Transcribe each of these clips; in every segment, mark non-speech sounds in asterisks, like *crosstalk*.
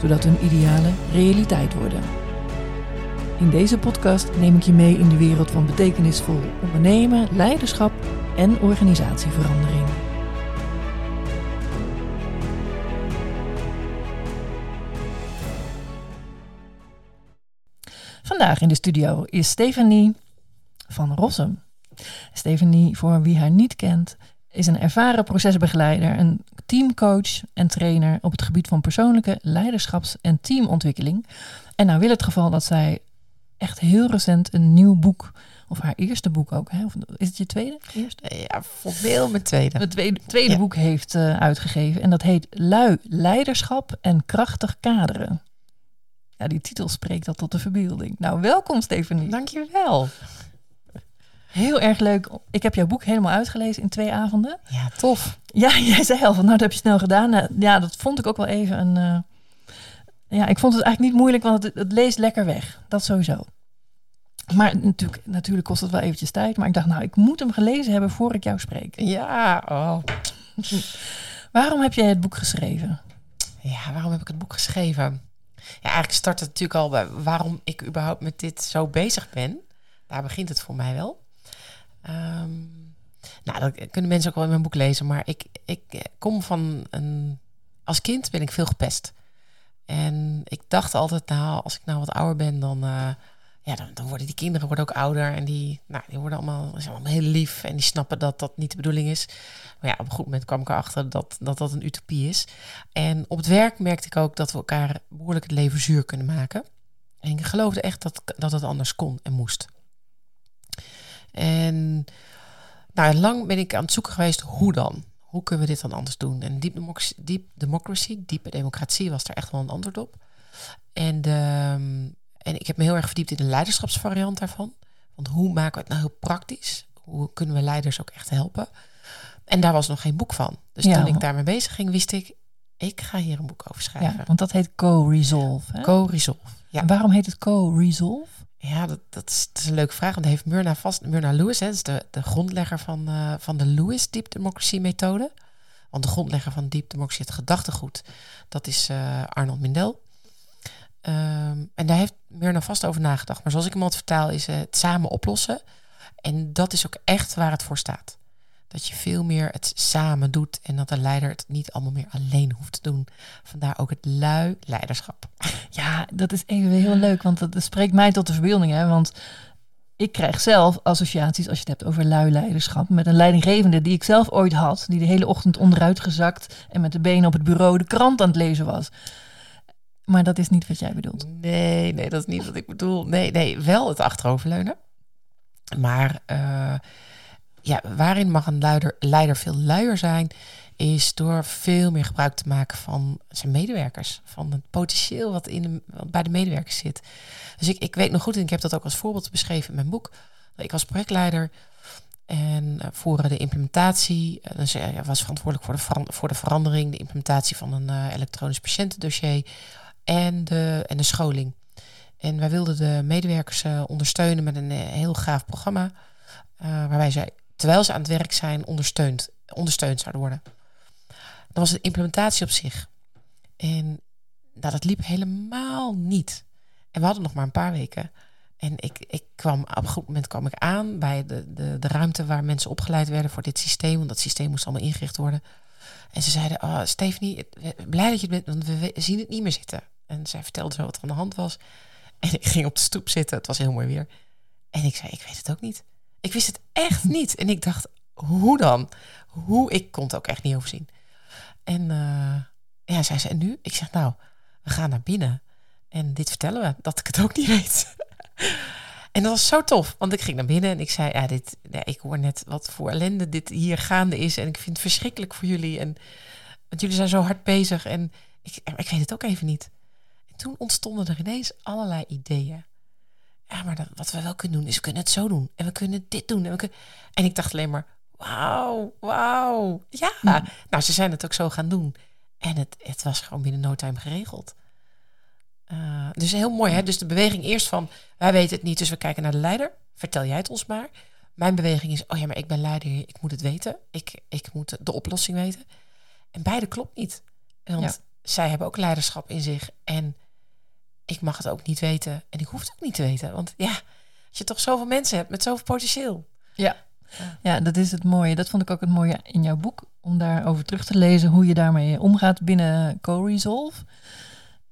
zodat hun idealen realiteit worden. In deze podcast neem ik je mee in de wereld van betekenisvol ondernemen, leiderschap en organisatieverandering. Vandaag in de studio is Stefanie van Rossum. Stefanie, voor wie haar niet kent, is een ervaren procesbegeleider, een teamcoach en trainer op het gebied van persoonlijke leiderschaps- en teamontwikkeling. En nou wil het geval dat zij echt heel recent een nieuw boek, of haar eerste boek ook, hè? Of is het je tweede? Eerste? Ja, formeel mijn tweede. Het tweede, tweede boek heeft uh, uitgegeven en dat heet Lui, Leiderschap en Krachtig Kaderen. Ja, die titel spreekt dat tot de verbeelding. Nou, welkom Stefanie. Dankjewel. Heel erg leuk. Ik heb jouw boek helemaal uitgelezen in twee avonden. Ja, tof. Ja, *laughs* jij zei al van, nou, dat heb je snel gedaan. Nou, ja, dat vond ik ook wel even een... Uh, ja, ik vond het eigenlijk niet moeilijk, want het, het leest lekker weg. Dat sowieso. Maar natuurlijk, natuurlijk kost het wel eventjes tijd. Maar ik dacht, nou, ik moet hem gelezen hebben voor ik jou spreek. Ja, oh. *laughs* waarom heb jij het boek geschreven? Ja, waarom heb ik het boek geschreven? Ja, eigenlijk start het natuurlijk al bij waarom ik überhaupt met dit zo bezig ben. Daar begint het voor mij wel. Um, nou, dat kunnen mensen ook wel in mijn boek lezen. Maar ik, ik kom van een. Als kind ben ik veel gepest. En ik dacht altijd, nou, als ik nou wat ouder ben, dan. Uh, ja, dan, dan, worden die kinderen worden ook ouder. En die, nou, die worden allemaal, allemaal heel lief. En die snappen dat dat niet de bedoeling is. Maar ja, op een goed moment kwam ik erachter dat dat, dat een utopie is. En op het werk merkte ik ook dat we elkaar behoorlijk het leven zuur kunnen maken. En ik geloofde echt dat, dat het anders kon en moest. En nou, lang ben ik aan het zoeken geweest hoe dan. Hoe kunnen we dit dan anders doen? En deep democracy, deep democracy diepe democratie was er echt wel een antwoord op. En, de, en ik heb me heel erg verdiept in de leiderschapsvariant daarvan. Want hoe maken we het nou heel praktisch? Hoe kunnen we leiders ook echt helpen? En daar was nog geen boek van. Dus toen ik daarmee bezig ging, wist ik, ik ga hier een boek over schrijven. Ja, want dat heet Co-Resolve. Co-Resolve. Ja. En waarom heet het Co-Resolve? Ja, dat, dat, is, een leuke vraag. Want heeft Myrna vast. Myrna Lewis, hè, is de, de grondlegger van, uh, van de Lewis Deep Democracy methode. Want de grondlegger van Deep Democracy, het gedachtegoed, dat is uh, Arnold Mindel. Um, en daar heeft Myrna vast over nagedacht. Maar zoals ik hem altijd vertaal, is het samen oplossen. En dat is ook echt waar het voor staat. Dat je veel meer het samen doet en dat de leider het niet allemaal meer alleen hoeft te doen. Vandaar ook het lui leiderschap. Ja, dat is even heel leuk, want dat spreekt mij tot de verbeelding. Hè? Want ik krijg zelf associaties, als je het hebt over lui leiderschap, met een leidinggevende die ik zelf ooit had, die de hele ochtend onderuit gezakt en met de benen op het bureau de krant aan het lezen was. Maar dat is niet wat jij bedoelt. Nee, nee, dat is niet wat ik bedoel. Nee, nee, wel het achteroverleunen. Maar uh, ja, waarin mag een leider, veel luier zijn, is door veel meer gebruik te maken van zijn medewerkers. Van het potentieel wat, in de, bij de medewerkers zit. Dus ik, ik weet nog goed, en ik heb dat ook als voorbeeld beschreven in mijn boek. Ik was projectleider en uh, voor de implementatie, uh, dus, uh, was verantwoordelijk voor de, voor de verandering, de implementatie van een elektronisch patiëntendossier en de, en de scholing. En wij wilden de medewerkers ondersteunen met een heel gaaf programma. waarbij zij terwijl ze aan het werk zijn, ondersteund, ondersteund zouden worden. Dat was de implementatie op zich. En nou, dat liep helemaal niet. En we hadden nog maar een paar weken. En ik, ik kwam op een goed moment kwam ik aan bij de, de, de ruimte waar mensen opgeleid werden voor dit systeem. Want dat systeem moest allemaal ingericht worden. En ze zeiden, oh, Stephanie, blij dat je het bent, want we zien het niet meer zitten. En zij vertelde zo wat er aan de hand was. En ik ging op de stoep zitten, het was heel mooi weer. En ik zei, ik weet het ook niet. Ik wist het echt niet. En ik dacht, hoe dan? Hoe? Ik kon het ook echt niet overzien. En uh, ja, zei ze, en nu? Ik zeg, nou, we gaan naar binnen. En dit vertellen we, dat ik het ook niet *laughs* weet. en dat was zo tof, want ik ging naar binnen en ik zei, ja, dit, ik hoor net wat voor ellende dit hier gaande is. En ik vind het verschrikkelijk voor jullie. En want jullie zijn zo hard bezig en ik, ik weet het ook even niet. toen ontstonden er ineens allerlei ideeën. Ja, maar dat, wat we wel kunnen doen, is we kunnen het zo doen. En we kunnen dit doen. En, we kunnen... en ik dacht alleen maar, wauw, wauw. Ja, nou, ze zijn het ook zo gaan doen. En het, het was gewoon binnen no time geregeld. Uh, dus heel mooi, hè? Dus de beweging eerst van, wij weten het niet, dus we kijken naar de leider. Vertel jij het ons maar. Mijn beweging is, oh ja, maar ik ben leider, ik moet het weten. Ik, ik moet de oplossing weten. En beide klopt niet. Want zij hebben ook leiderschap in zich. En ik mag het ook niet weten. En ik hoef het ook niet te weten. Want ja, als je toch zoveel mensen hebt met zoveel potentieel. Ja. Ja, dat is het mooie. Dat vond ik ook het mooie in jouw boek. Om daarover terug te lezen hoe je daarmee omgaat binnen Co-Resolve.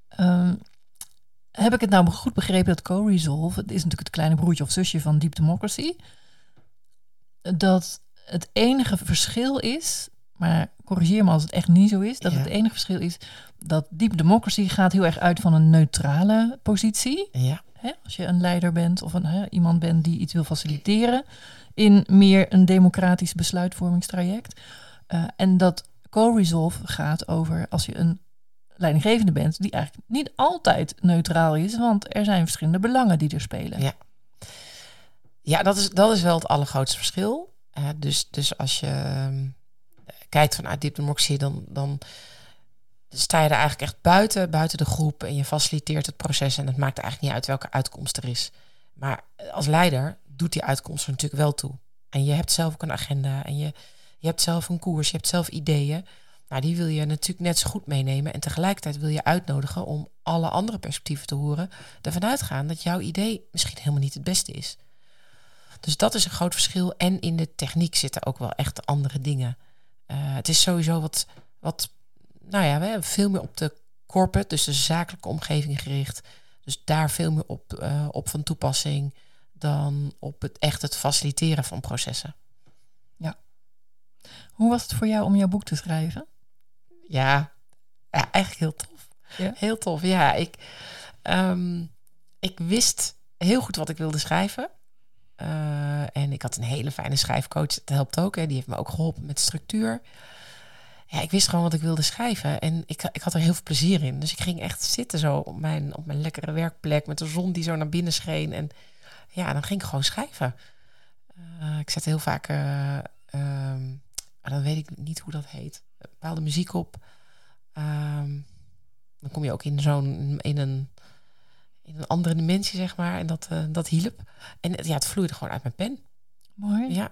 Ehm, heb ik het nou goed begrepen dat Co-Resolve, het is natuurlijk het kleine broertje of zusje van Deep Democracy, dat het enige verschil is, maar corrigeer me als het echt niet zo is, dat het enige verschil is dat Deep Democracy gaat heel erg uit van een neutrale positie. Ja. Hè, als je een leider bent of een, hè, iemand bent die iets wil faciliteren in meer een democratisch besluitvormingstraject. Uh, en dat co-resolve gaat over als je een leidinggevende bent, die eigenlijk niet altijd neutraal is, want er zijn verschillende belangen die er spelen. Ja, ja dat, is, dat is wel het allergrootste verschil. Uh, dus, dus als je uh, kijkt vanuit Deep Democracy, dan, dan sta je er eigenlijk echt buiten, buiten de groep en je faciliteert het proces en het maakt eigenlijk niet uit welke uitkomst er is. Maar als leider doet die uitkomst er natuurlijk wel toe. En je hebt zelf ook een agenda en je, je hebt zelf een koers, je hebt zelf ideeën. Nou, die wil je natuurlijk net zo goed meenemen. En tegelijkertijd wil je uitnodigen om alle andere perspectieven te horen. Ervan uitgaan dat jouw idee misschien helemaal niet het beste is. Dus dat is een groot verschil. En in de techniek zitten ook wel echt andere dingen. Uh, het is sowieso wat, wat, nou ja, we hebben veel meer op de corporate, dus de zakelijke omgeving gericht. Dus daar veel meer op, uh, op van toepassing dan op het echt het faciliteren van processen. Ja. Hoe was het voor jou om jouw boek te schrijven? Ja, ja eigenlijk heel tof. Ja? Heel tof, ja. Ik, um, ik wist heel goed wat ik wilde schrijven. Uh, en ik had een hele fijne schrijfcoach. Dat helpt ook. Hè. Die heeft me ook geholpen met structuur. Ja, ik wist gewoon wat ik wilde schrijven. En ik, ik had er heel veel plezier in. Dus ik ging echt zitten zo op mijn, op mijn lekkere werkplek. Met de zon die zo naar binnen scheen. En ja, dan ging ik gewoon schrijven. Uh, ik zette heel vaak... Uh, dan weet ik niet hoe dat heet bepaalde muziek op. Um, dan kom je ook in zo'n in een, in een andere dimensie, zeg maar. En dat, uh, dat hielp. En ja, het vloeide gewoon uit mijn pen. Mooi. Ja,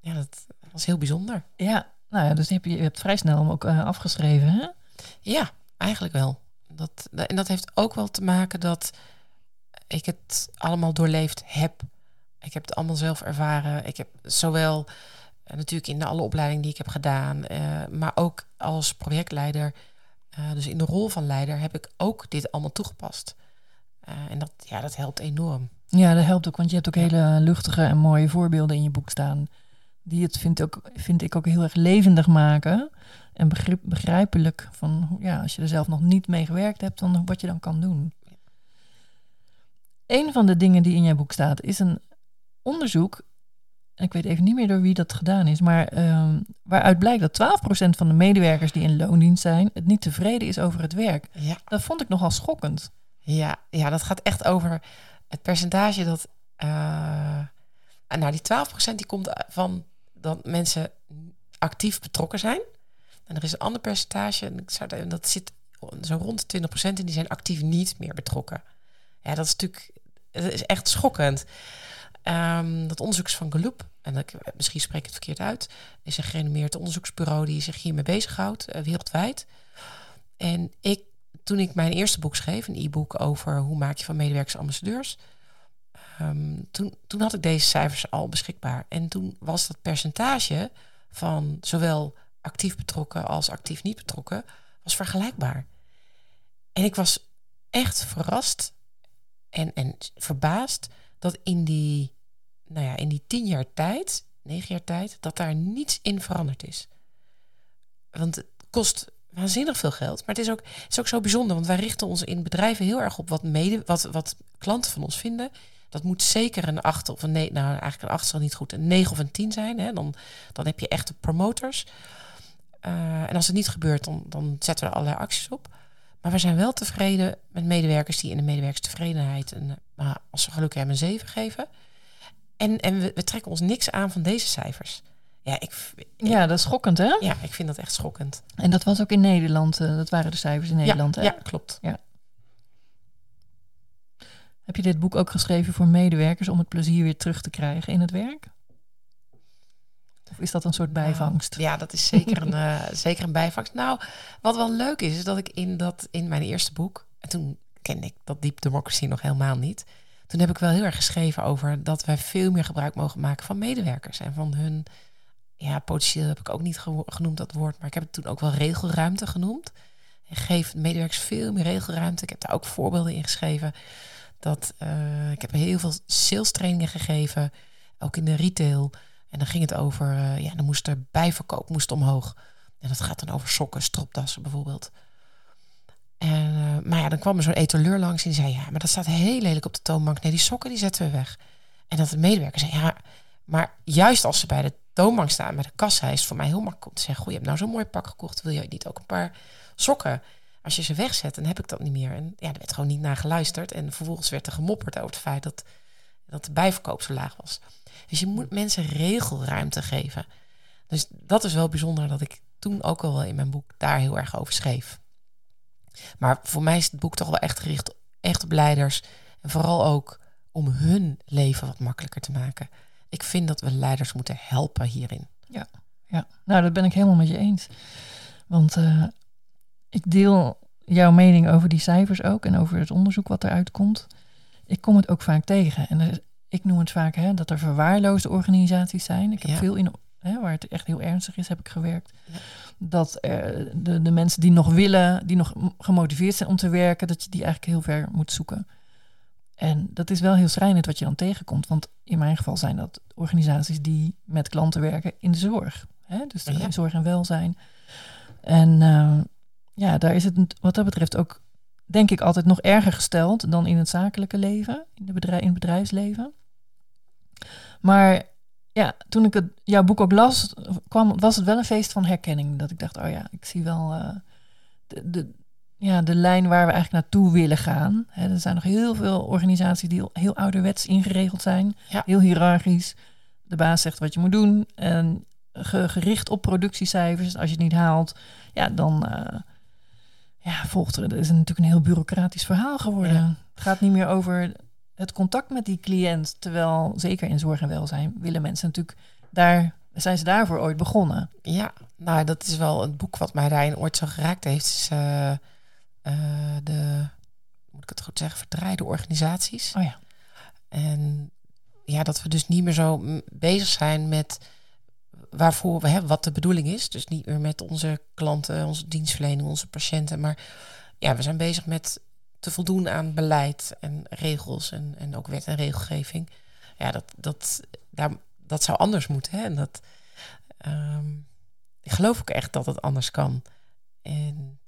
ja dat was heel bijzonder. Ja, nou ja, dus heb je, je hebt vrij snel hem ook uh, afgeschreven, hè? Ja, eigenlijk wel. Dat, en dat heeft ook wel te maken dat ik het allemaal doorleefd heb. Ik heb het allemaal zelf ervaren. Ik heb zowel uh, natuurlijk in de alle opleidingen die ik heb gedaan, maar ook als projectleider, dus in de rol van leider, heb ik ook dit allemaal toegepast. En dat, ja, dat helpt enorm. Ja, dat helpt ook, want je hebt ook hele luchtige en mooie voorbeelden in je boek staan. Die het vind, ook, vind ik ook heel erg levendig maken. En begrip, begrijpelijk van ja, als je er zelf nog niet mee gewerkt hebt, dan wat je dan kan doen. Een van de dingen die in jouw boek staat is een onderzoek ik weet even niet meer door wie dat gedaan is, maar um, waaruit blijkt dat 12% van de medewerkers die in loondienst zijn, het niet tevreden is over het werk. Ja. Dat vond ik nogal schokkend. Ja, ja, dat gaat echt over het percentage dat. Uh, nou, die 12% die komt van dat mensen actief betrokken zijn. En er is een ander percentage, en dat zit zo rond de 20% en die zijn actief niet meer betrokken. Ja, dat is natuurlijk dat is echt schokkend. Um, dat onderzoek is van Gallup, en ik, misschien spreek ik het verkeerd uit, is een gerenommeerd onderzoeksbureau die zich hiermee bezighoudt, uh, wereldwijd. En ik, toen ik mijn eerste boek schreef, een e-book over hoe maak je van medewerkers ambassadeurs, um, toen, toen had ik deze cijfers al beschikbaar. En toen was dat percentage van zowel actief betrokken als actief niet betrokken, was vergelijkbaar. En ik was echt verrast en, en verbaasd dat in die nou ja, in die tien jaar tijd, negen jaar tijd, dat daar niets in veranderd is. Want het kost waanzinnig veel geld. Maar het is ook, is ook zo bijzonder, want wij richten ons in bedrijven heel erg op wat, mede, wat, wat klanten van ons vinden. Dat moet zeker een 8 of een 9, nou eigenlijk een 8 zal niet goed, een 9 of een 10 zijn. Hè? Dan, dan heb je echte promotors. Uh, en als het niet gebeurt, dan, dan zetten we er allerlei acties op. Maar we zijn wel tevreden met medewerkers die in de medewerkerstevredenheid, een, nou, als ze geluk hebben, een 7 geven. En, en we trekken ons niks aan van deze cijfers. Ja, ik, ik- Ja, dat is schokkend, hè? ja, ik vind dat echt schokkend. En dat was ook in Nederland. eh, dat waren de cijfers in Nederland, ja, hè? ja, klopt. Heb je dit boek ook geschreven voor medewerkers om het plezier weer terug te krijgen in het werk? Of is dat een soort bijvangst? Ja, dat is zeker een, *laughs* eh, zeker een bijvangst. Nou, wat wel leuk is, is dat ik in, dat, in mijn eerste boek, en toen kende ik dat Deep Democracy nog helemaal niet. Toen heb ik wel heel erg geschreven over dat wij veel meer gebruik mogen maken van medewerkers en van hun, ja, potentieel heb ik ook niet genoemd dat woord, maar ik heb het toen ook wel regelruimte genoemd. En geef medewerkers veel meer regelruimte. Ik heb daar ook voorbeelden in geschreven. Dat, eh, ik heb heel veel sales trainingen gegeven, ook in de retail. En dan ging het over, eh, ja, dan moest er bijverkoop moest omhoog. En dat gaat dan over sokken, stropdassen bijvoorbeeld. En, eh, maar ja, dan kwam er zo'n etaleur langs en die zei, ja, maar dat staat heel lelijk op de toonbank. Nee, die sokken die zetten we weg. En dat de medewerker zei, ja, maar juist als ze bij de toonbank staan, bij de kassa, is voor mij heel makkelijk om te zeggen, goh, je hebt nou zo'n mooi pak gekocht, wil je niet ook een paar sokken? Als je ze wegzet, dan heb ik dat niet meer. En ja, er werd gewoon niet naar geluisterd. En vervolgens werd er gemopperd over het feit dat, dat de bijverkoop zo laag was. Dus je moet mensen regelruimte geven. Dus dat is wel bijzonder dat ik toen ook al wel in mijn boek daar heel erg over schreef. Maar voor mij is het boek toch wel echt gericht echt op leiders. En vooral ook om hun leven wat makkelijker te maken. Ik vind dat we leiders moeten helpen hierin. Ja, nou, dat ben ik helemaal met je eens. Want eh, ik deel jouw mening over die cijfers ook en over het onderzoek wat eruit komt. Ik kom het ook vaak tegen. En er ik noem het vaak hè, dat er verwaarloosde organisaties zijn. Ik heb Ja. veel in, hè, waar het echt heel ernstig is, heb ik gewerkt. Ja. Dat eh, de, de mensen die nog willen, die nog gemotiveerd zijn om te werken, dat je die eigenlijk heel ver moet zoeken. En dat is wel heel schrijnend wat je dan tegenkomt. Want in mijn geval zijn dat organisaties die met klanten werken in de zorg. Hè? Dus Ja. in zorg en welzijn. En eh, ja, daar is het wat dat betreft ook, denk ik, altijd nog erger gesteld dan in het zakelijke leven, in, de bedrijf, in het bedrijfsleven. Maar ja, toen ik het, jouw boek ook las, kwam, was het wel een feest van herkenning. Dat ik dacht, oh ja, ik zie wel eh, de, de, ja, de lijn waar we eigenlijk naartoe willen gaan. Er zijn nog heel veel organisaties die heel ouderwets ingeregeld zijn. Ja. Heel hiërarchisch. De baas zegt wat je moet doen. En ge- gericht op productiecijfers. Als je het niet haalt, ja, dan eh, ja, volgt er. Het is natuurlijk een heel bureaucratisch verhaal geworden. Ja. Het gaat niet meer over het contact met die cliënt. Terwijl, zeker in zorg en welzijn, willen mensen natuurlijk daar. Zijn ze daarvoor ooit begonnen? Ja, nou, dat is wel een boek wat mij daarin ooit zo geraakt heeft. Is, eh, de, moet ik het goed zeggen, verdraaide organisaties. Oh ja. En ja, dat we dus niet meer zo bezig zijn met waarvoor we hebben, wat de bedoeling is. Dus niet meer met onze klanten, onze dienstverlening, onze patiënten. Maar ja, we zijn bezig met te voldoen aan beleid en regels en, en ook wet en regelgeving. Ja, dat, dat, daar, dat zou anders moeten. Hè? En dat, ehm, ik geloof ook echt dat het anders kan. En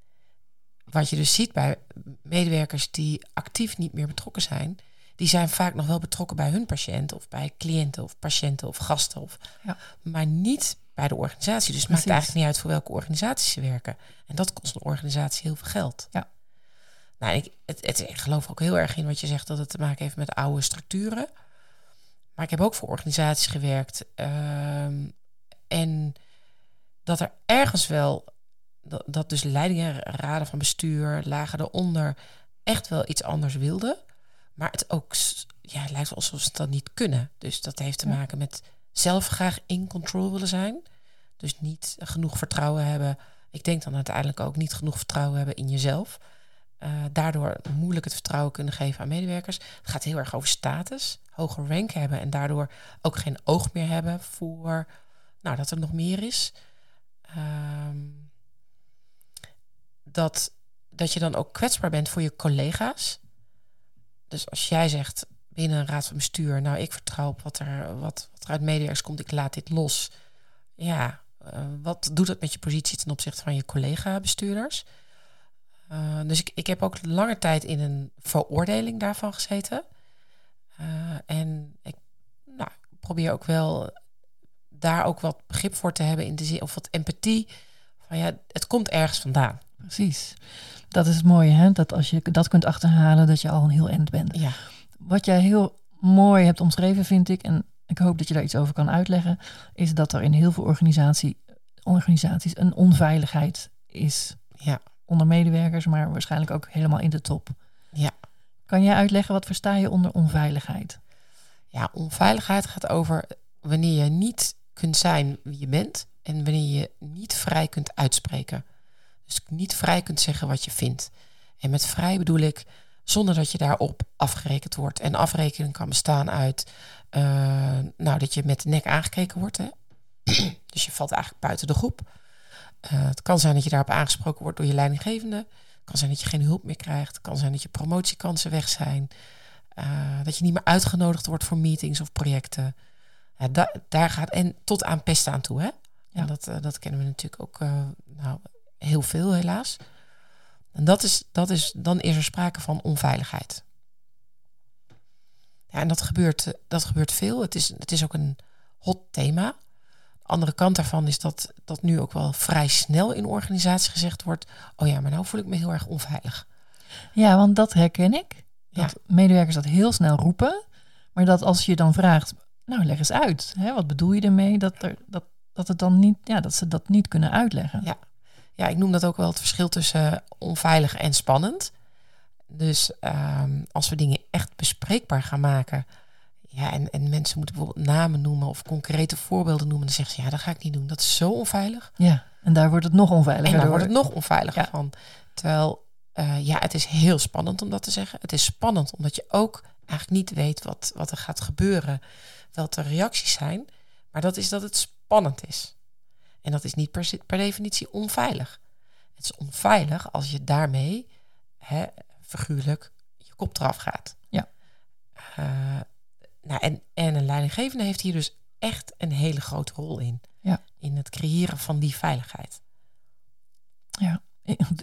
wat je dus ziet bij medewerkers die actief niet meer betrokken zijn, die zijn vaak nog wel betrokken bij hun patiënt of bij cliënten of patiënten of gasten, of, Ja. maar niet bij de organisatie. Dus het maakt eigenlijk niet uit voor welke organisatie ze werken. En dat kost een organisatie heel veel geld. Ja. Nou, ik, het, het, ik geloof ook heel erg in wat je zegt dat het te maken heeft met oude structuren. Maar ik heb ook voor organisaties gewerkt. ehm, en dat er ergens wel, dat, dat dus leidingen, raden van bestuur, lagen eronder, echt wel iets anders wilden. Maar het ook, ja, het lijkt alsof ze dat niet kunnen. Dus dat heeft te maken met zelf graag in control willen zijn. Dus niet genoeg vertrouwen hebben. Ik denk dan uiteindelijk ook niet genoeg vertrouwen hebben in jezelf. Eh, daardoor moeilijk het vertrouwen kunnen geven aan medewerkers. Het gaat heel erg over status, hoger rank hebben en daardoor ook geen oog meer hebben voor nou, dat er nog meer is. Ehm, dat, dat je dan ook kwetsbaar bent voor je collega's. Dus als jij zegt binnen een raad van bestuur, nou ik vertrouw op wat er, wat, wat er uit medewerkers komt, ik laat dit los. Ja, eh, wat doet dat met je positie ten opzichte van je collega-bestuurders? Uh, dus ik, ik heb ook lange tijd in een veroordeling daarvan gezeten. Uh, en ik nou, probeer ook wel daar ook wat begrip voor te hebben in de zin, of wat empathie. Van ja, het komt ergens vandaan. Precies. Dat is het mooie, hè? Dat als je dat kunt achterhalen, dat je al een heel eind bent. Ja. Wat jij heel mooi hebt omschreven, vind ik, en ik hoop dat je daar iets over kan uitleggen, is dat er in heel veel organisatie, organisaties een onveiligheid is. Ja. Onder medewerkers, maar waarschijnlijk ook helemaal in de top. Ja. Kan jij uitleggen wat versta je onder onveiligheid? Ja, onveiligheid gaat over wanneer je niet kunt zijn wie je bent en wanneer je niet vrij kunt uitspreken. Dus niet vrij kunt zeggen wat je vindt. En met vrij bedoel ik zonder dat je daarop afgerekend wordt. En afrekening kan bestaan uit uh, nou, dat je met de nek aangekeken wordt. Hè? *clears throat* dus je valt eigenlijk buiten de groep. Uh, het kan zijn dat je daarop aangesproken wordt door je leidinggevende. Het kan zijn dat je geen hulp meer krijgt. Het kan zijn dat je promotiekansen weg zijn. Uh, dat je niet meer uitgenodigd wordt voor meetings of projecten. Ja, da daar gaat en tot aan pesten aan toe. Hè? Ja. En dat, dat kennen we natuurlijk ook nou, heel veel, helaas. En dat is, dat is, dan is er sprake van onveiligheid. Ja, en dat gebeurt, dat gebeurt veel. Het is, het is ook een hot thema. De andere kant daarvan is dat, dat nu ook wel vrij snel in organisaties gezegd wordt: Oh ja, maar nou voel ik me heel erg onveilig. Ja, want dat herken ik. Dat ja. medewerkers dat heel snel roepen. Maar dat als je dan vraagt, nou leg eens uit. Hè, wat bedoel je ermee? Dat, er, dat, dat, het dan niet, ja, dat ze dat niet kunnen uitleggen. Ja, ja, ik noem dat ook wel het verschil tussen onveilig en spannend. Dus um, als we dingen echt bespreekbaar gaan maken. Ja, en, en mensen moeten bijvoorbeeld namen noemen of concrete voorbeelden noemen. Dan zeggen ze, ja, dat ga ik niet doen. Dat is zo onveilig. Ja, en daar wordt het nog onveiliger En daar wordt het nog onveiliger van. Terwijl, uh, ja, het is heel spannend om dat te zeggen. Het is spannend omdat je ook eigenlijk niet weet wat, wat er gaat gebeuren. Wat de reacties zijn. Maar dat is dat het spannend is. En dat is niet per, per definitie onveilig. Het is onveilig als je daarmee, hè, figuurlijk, je kop eraf gaat. Ja. Uh, nou, en, en een leidinggevende heeft hier dus echt een hele grote rol in. Ja. In het creëren van die veiligheid. Ja,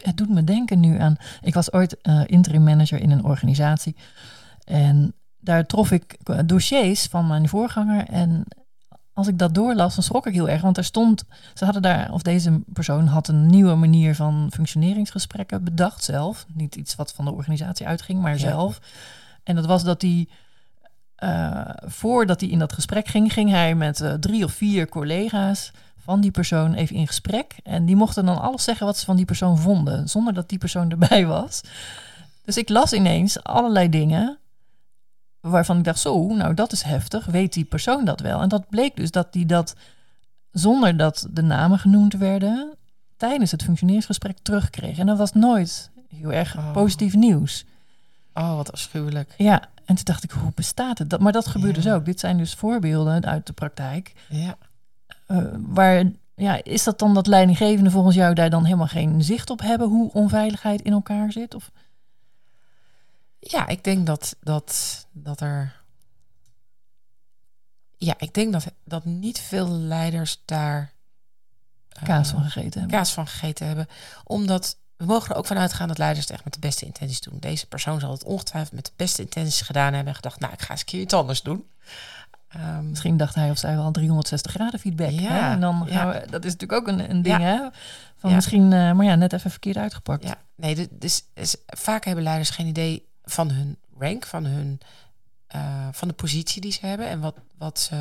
het doet me denken nu aan. Ik was ooit uh, interim manager in een organisatie. En daar trof ik dossiers van mijn voorganger. En als ik dat doorlas, dan schrok ik heel erg. Want er stond, ze hadden daar, of deze persoon had een nieuwe manier van functioneringsgesprekken bedacht zelf. Niet iets wat van de organisatie uitging, maar zelf. En dat was dat hij, uh, voordat hij in dat gesprek ging, ging hij met uh, drie of vier collega's van die persoon even in gesprek. En die mochten dan alles zeggen wat ze van die persoon vonden, zonder dat die persoon *laughs* erbij was. Dus ik las ineens allerlei dingen waarvan ik dacht, zo, nou dat is heftig, weet die persoon dat wel? En dat bleek dus dat die dat, zonder dat de namen genoemd werden, tijdens het functioneringsgesprek terugkreeg. En dat was nooit heel erg oh. positief nieuws. Oh, wat afschuwelijk. Ja, en toen dacht ik, hoe bestaat het? Dat, maar dat gebeurt dus ook. Dit zijn dus voorbeelden uit de praktijk. Ja. Uh, waar, ja, is dat dan dat leidinggevende volgens jou daar dan helemaal geen zicht op hebben hoe onveiligheid in elkaar zit? Of? Ja, ik denk dat, dat, dat er. Ja, ik denk dat, dat niet veel leiders daar. Kaas van gegeten hebben. Kaas van gegeten hebben. Omdat we mogen er ook van uitgaan dat leiders het echt met de beste intenties doen. Deze persoon zal het ongetwijfeld met de beste intenties gedaan hebben. En gedacht, nou, ik ga eens een keer iets anders doen. Um, Misschien dacht hij of zij wel 360 graden feedback. Ja, hè? En dan gaan we, dat is natuurlijk ook een, een ding, ja. hè? Van misschien, uh, maar ja, net even verkeerd uitgepakt. Ja, nee, dus, dus vaak hebben leiders geen idee van hun rank, van, hun, uh, van de positie die ze hebben en wat, wat,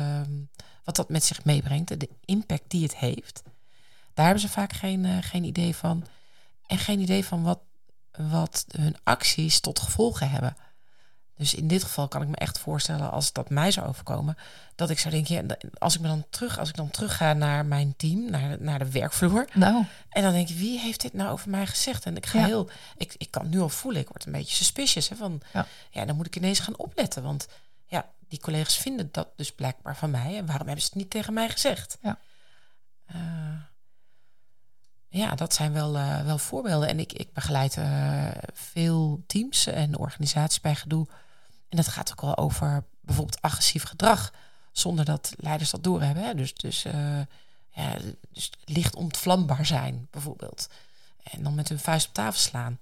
wat dat met zich meebrengt, de impact die het heeft. Daar hebben ze vaak geen, uh, geen idee van. En geen idee van wat, wat hun acties tot gevolgen hebben. Dus in dit geval kan ik me echt voorstellen, als dat mij zou overkomen, dat ik zou denken, ja, als ik me dan terug, als ik dan terug ga naar mijn team, naar, naar de werkvloer. Nou. En dan denk ik, wie heeft dit nou over mij gezegd? En ik ga heel, ik, ik kan nu al voelen, ik word een beetje suspicious. Hè, van ja. ja, dan moet ik ineens gaan opletten. Want ja, die collega's vinden dat dus blijkbaar van mij. En waarom hebben ze het niet tegen mij gezegd? Ja. Uh, ja, dat zijn wel, uh, wel voorbeelden. En ik, ik begeleid uh, veel teams en organisaties bij gedoe en dat gaat ook wel over bijvoorbeeld agressief gedrag, zonder dat leiders dat doorhebben. Hè? Dus, dus, uh, ja, dus licht ontvlambaar zijn, bijvoorbeeld. En dan met hun vuist op tafel slaan.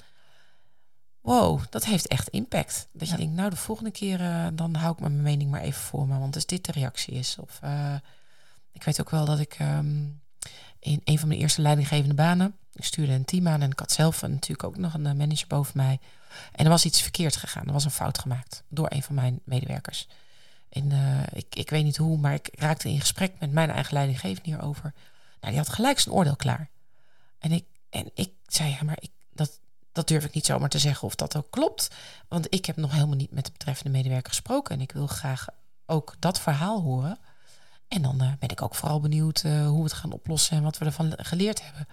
Wow, dat heeft echt impact. Dat je denkt, nou, de volgende keer uh, dan hou ik mijn mening maar even voor me, want als dit de reactie is. Of uh, ik weet ook wel dat ik um, in een van mijn eerste leidinggevende banen Ik stuurde een team aan en ik had zelf natuurlijk ook nog een eh, manager boven mij. En er was iets verkeerd gegaan. Er was een fout gemaakt door een van mijn medewerkers. En uh, ik, ik weet niet hoe, maar ik raakte in gesprek met mijn eigen leidinggevende hierover. Nou, die had gelijk zijn oordeel klaar. En ik, en ik zei, ja, maar ik, dat, dat durf ik niet zomaar te zeggen of dat ook klopt. Want ik heb nog helemaal niet met de betreffende medewerker gesproken. En ik wil graag ook dat verhaal horen. En dan uh, ben ik ook vooral benieuwd uh, hoe we het gaan oplossen en wat we ervan geleerd hebben.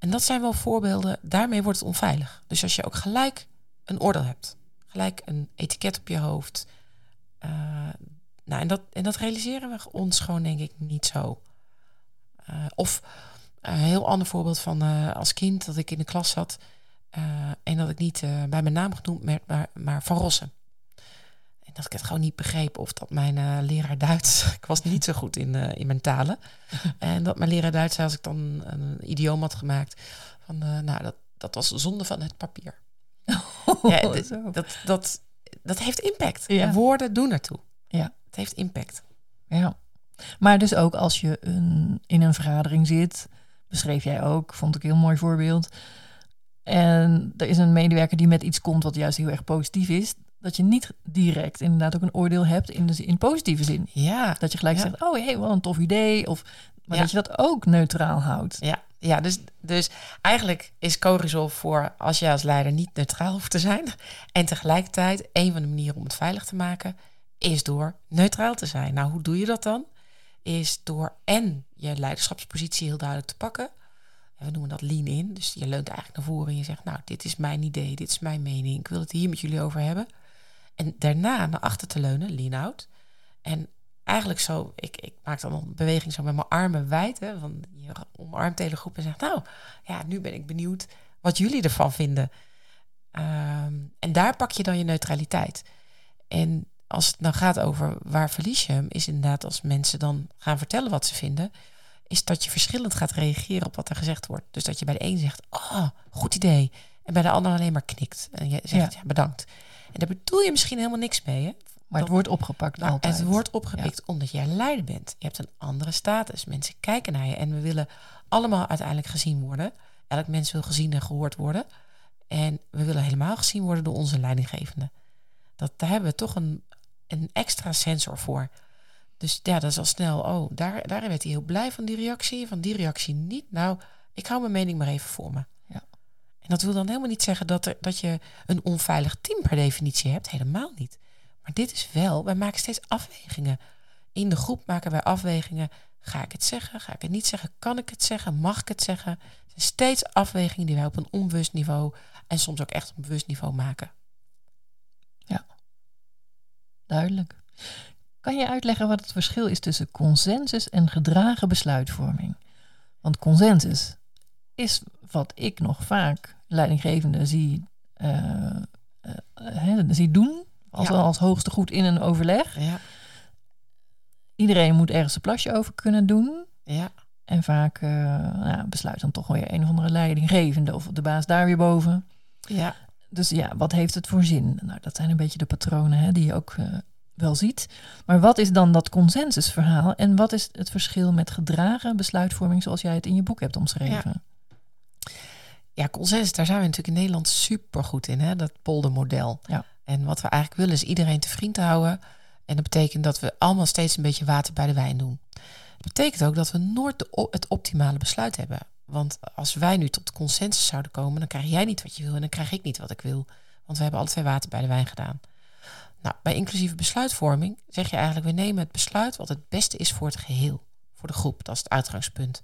En dat zijn wel voorbeelden, daarmee wordt het onveilig. Dus als je ook gelijk een oordeel hebt, gelijk een etiket op je hoofd. Uh, nou, en dat, en dat realiseren we ons gewoon, denk ik, niet zo. of een heel ander voorbeeld van als kind dat ik in de klas zat en dat ik niet bij mijn naam genoemd werd, maar, maar Van Rossen. Dat ik het gewoon niet begreep of dat mijn uh, leraar Duits, *laughs* ik was niet zo goed in, uh, in mijn talen. *laughs* en dat mijn leraar Duits, als ik dan een idioom had gemaakt, van uh, nou, dat, dat was zonde van het papier. Oh, ja, dat, dat, dat heeft impact. Ja. Woorden doen ertoe. Ja. Het heeft impact. Ja. Maar dus ook als je een, in een vergadering zit, beschreef jij ook, vond ik een heel mooi voorbeeld. En er is een medewerker die met iets komt wat juist heel erg positief is dat je niet direct inderdaad ook een oordeel hebt in, de, in positieve zin. Ja. Dat je gelijk zegt, oh hé, hey, wat een tof idee. Of, maar dat je dat ook neutraal houdt. Ja, ja dus, dus eigenlijk is co voor als je als leider niet neutraal hoeft te zijn. *laughs* En tegelijkertijd, een van de manieren om het veilig te maken, is door neutraal te zijn. Nou, hoe doe je dat dan? Is door en je leiderschapspositie heel duidelijk te pakken. we noemen dat lean in. Dus je leunt eigenlijk naar voren en je zegt, nou, dit is mijn idee, dit is mijn mening. Ik wil het hier met jullie over hebben. En daarna naar achter te leunen, lean out. En eigenlijk zo, ik, ik maak dan een beweging zo met mijn armen wijd. Hè, van je omarmt de hele groep en zegt, nou, ja, nu ben ik benieuwd wat jullie ervan vinden. Ehm, en daar pak je dan je neutraliteit. En als het nou gaat over waar verlies je hem, is inderdaad als mensen dan gaan vertellen wat ze vinden, is dat je verschillend gaat reageren op wat er gezegd wordt. Dus dat je bij de een zegt, oh, goed idee. En bij de ander alleen maar knikt. En je zegt, ja bedankt. En daar bedoel je misschien helemaal niks mee. Hè? Maar het wordt opgepakt nou, altijd. Het wordt opgepikt omdat jij leider bent. Je hebt een andere status. Mensen kijken naar je en we willen allemaal uiteindelijk gezien worden. Elk mens wil gezien en gehoord worden. En we willen helemaal gezien worden door onze leidinggevende. Dat, daar hebben we toch een, een extra sensor voor. Dus ja, dat is al snel. Oh, daar, daar werd hij heel blij van die reactie. Van die reactie niet. Nou, ik hou mijn mening maar even voor me dat wil dan helemaal niet zeggen dat, er, dat je een onveilig team per definitie hebt. Helemaal niet. Maar dit is wel, wij maken steeds afwegingen. In de groep maken wij afwegingen. Ga ik het zeggen? Ga ik het niet zeggen? Kan ik het zeggen? Mag ik het zeggen? Het zijn steeds afwegingen die wij op een onbewust niveau en soms ook echt op een bewust niveau maken. Ja, duidelijk. Kan je uitleggen wat het verschil is tussen consensus en gedragen besluitvorming? Want consensus is wat ik nog vaak leidinggevende zie, uh, uh, zie doen. Als, als hoogste goed in een overleg. Ja. Iedereen moet ergens een plasje over kunnen doen. Ja. En vaak nou, besluit dan toch weer een of andere leidinggevende of de baas daar weer boven. Ja. Dus ja, wat heeft het voor zin? Nou, dat zijn een beetje de patronen hè, die je ook wel ziet. Maar wat is dan dat consensusverhaal en wat is het verschil met gedragen besluitvorming zoals jij het in je boek hebt omschreven? Ja, consensus, daar zijn we natuurlijk in Nederland super goed in, hè? dat poldermodel. Ja. En wat we eigenlijk willen is iedereen te vriend houden. En dat betekent dat we allemaal steeds een beetje water bij de wijn doen. Dat betekent ook dat we nooit de, het optimale besluit hebben. Want als wij nu tot consensus zouden komen, dan krijg jij niet wat je wil en dan krijg ik niet wat ik wil. Want we hebben alle twee water bij de wijn gedaan. Nou, bij inclusieve besluitvorming zeg je eigenlijk, we nemen het besluit wat het beste is voor het geheel, voor de groep. Dat is het uitgangspunt.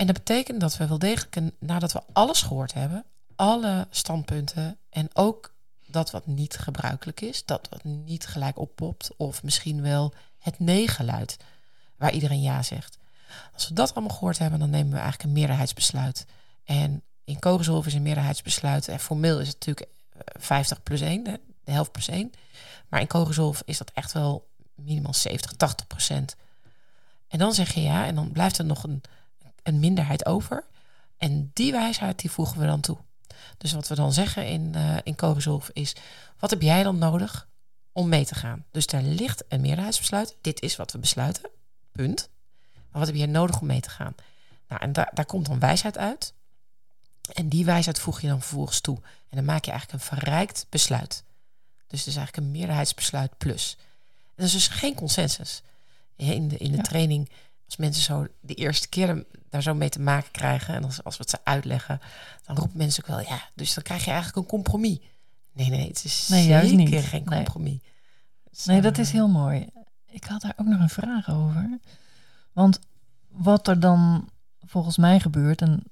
En dat betekent dat we wel degelijk, nadat we alles gehoord hebben, alle standpunten en ook dat wat niet gebruikelijk is, dat wat niet gelijk oppopt, of misschien wel het nee-geluid, waar iedereen ja zegt. Als we dat allemaal gehoord hebben, dan nemen we eigenlijk een meerderheidsbesluit. En in Kogelshof is een meerderheidsbesluit, en formeel is het natuurlijk 50 eh, plus 1, de, helft plus 1. Maar in Kogelshof is dat echt wel minimaal 70, 80 procent. En dan zeg je ja, en dan blijft er nog een een minderheid over. En die wijsheid die voegen we dan toe. Dus wat we dan zeggen in, uh, in is, wat heb jij dan nodig om mee te gaan? Dus daar ligt een meerderheidsbesluit. Dit is wat we besluiten. Punt. Maar wat heb jij nodig om mee te gaan? Nou, en daar, daar komt dan wijsheid uit. En die wijsheid voeg je dan vervolgens toe. En dan maak je eigenlijk een verrijkt besluit. Dus het is eigenlijk een meerderheidsbesluit plus. En dat is dus geen consensus. In de, in de training, als mensen zo de eerste keer daar zo mee te maken krijgen... en als, als we het ze uitleggen, dan roepen mensen ook wel... ja, dus dan krijg je eigenlijk een compromis. Nee, nee, het is nee, zeker niet. geen compromis. Nee. Dus, nee, dat is eh, heel mooi. Ik had daar ook nog een vraag over. Want wat er dan volgens mij gebeurt, en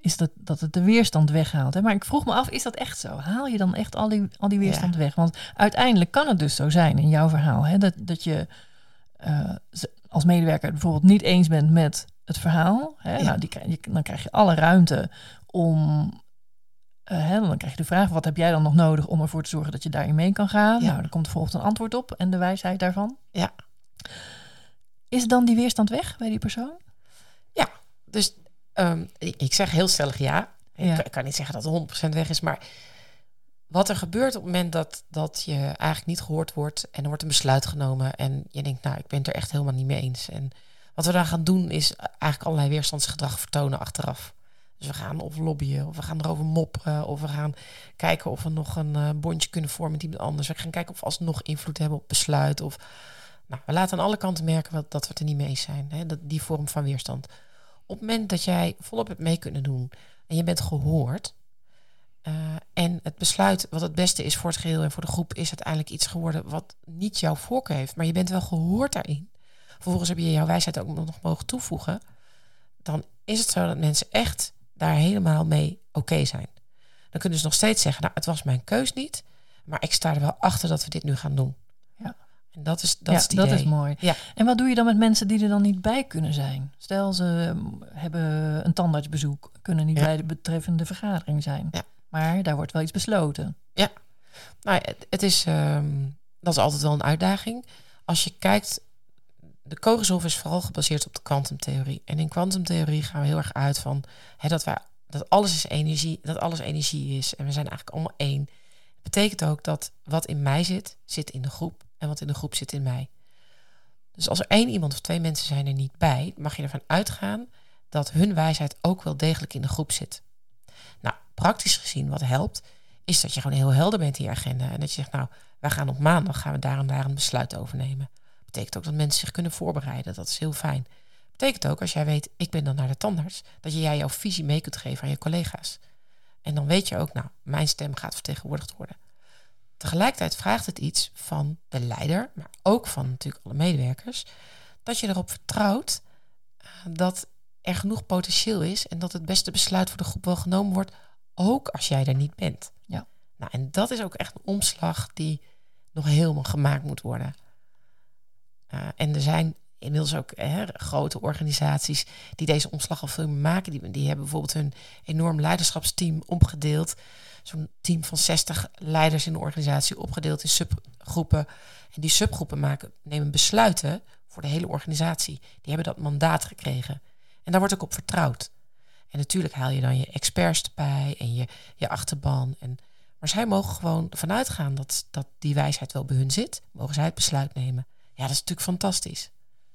is dat, dat het de weerstand weghaalt. Hè? Maar ik vroeg me af, is dat echt zo? Haal je dan echt al die, al die weerstand weg? Want uiteindelijk kan het dus zo zijn in jouw verhaal, hè? Dat, dat je uh, als medewerker bijvoorbeeld niet eens bent met het verhaal. Hè? Nou, die, dan krijg je alle ruimte om. Uh, hè, dan krijg je de vraag: wat heb jij dan nog nodig om ervoor te zorgen dat je daarin mee kan gaan? Nou, dan komt volgens een antwoord op en de wijsheid daarvan. Ja. Is dan die weerstand weg bij die persoon? Ja, dus um, ik, zeg heel stellig ja. Ik, kan niet zeggen dat het 100% weg is, maar wat er gebeurt op het moment dat, dat je eigenlijk niet gehoord wordt en er wordt een besluit genomen en je denkt, nou, ik ben het er echt helemaal niet mee eens. En wat we dan gaan doen is eigenlijk allerlei weerstandsgedrag vertonen achteraf. Dus we gaan of lobbyen, of we gaan erover mopperen, of we gaan kijken of we nog een uh, bondje kunnen vormen met iemand anders. We gaan kijken of we alsnog invloed hebben op besluit. Of, nou, we laten aan alle kanten merken dat we het er niet mee eens zijn. Hè? Dat, die vorm van weerstand. Op het moment dat jij volop hebt mee kunnen doen en je bent gehoord, uh, en het besluit wat het beste is voor het geheel en voor de groep is uiteindelijk iets geworden wat niet jouw voorkeur heeft, maar je bent wel gehoord daarin. Vervolgens heb je jouw wijsheid ook nog mogen toevoegen. Dan is het zo dat mensen echt daar helemaal mee oké zijn. Dan kunnen ze nog steeds zeggen, nou het was mijn keus niet, maar ik sta er wel achter dat we dit nu gaan doen. Ja. En dat is, dat ja, is het dat is mooi. Ja. En wat doe je dan met mensen die er dan niet bij kunnen zijn? Stel, ze hebben een tandartsbezoek, kunnen niet bij de betreffende vergadering zijn. Ja. Maar daar wordt wel iets besloten. Ja, nou, het, is, um, dat is altijd wel een uitdaging. Als je kijkt, de kogelshof is vooral gebaseerd op de kwantumtheorie. En in kwantumtheorie gaan we heel erg uit van hè, dat, wij, dat alles is energie, dat alles energie is. En we zijn eigenlijk allemaal één. Dat betekent ook dat wat in mij zit, zit in de groep. En wat in de groep zit in mij. Dus als er één iemand of twee mensen zijn er niet bij, mag je ervan uitgaan dat hun wijsheid ook wel degelijk in de groep zit. Nou, praktisch gezien wat helpt, is dat je gewoon heel helder bent in je agenda. En dat je zegt, nou, wij gaan op maandag gaan we daar en daar een besluit over nemen. Betekent ook dat mensen zich kunnen voorbereiden. Dat is heel fijn. Betekent ook als jij weet, ik ben dan naar de tandarts, dat jij jouw visie mee kunt geven aan je collega's. En dan weet je ook, nou, mijn stem gaat vertegenwoordigd worden. Tegelijkertijd vraagt het iets van de leider, maar ook van natuurlijk alle medewerkers, dat je erop vertrouwt eh, dat er genoeg potentieel is en dat het beste besluit voor de groep wel genomen wordt, ook als jij er niet bent. Ja. Nou, en dat is ook echt een omslag die nog helemaal gemaakt moet worden. Uh, en er zijn inmiddels ook hè, grote organisaties die deze omslag al veel meer maken. Die, die hebben bijvoorbeeld hun enorm leiderschapsteam opgedeeld. Zo'n team van 60 leiders in de organisatie opgedeeld in subgroepen. En die subgroepen maken, nemen besluiten voor de hele organisatie. Die hebben dat mandaat gekregen. En daar wordt ook op vertrouwd. En natuurlijk haal je dan je experts erbij en je, je achterban. En, maar zij mogen gewoon vanuit gaan dat, dat die wijsheid wel bij hun zit. Mogen zij het besluit nemen. Ja, dat is natuurlijk fantastisch.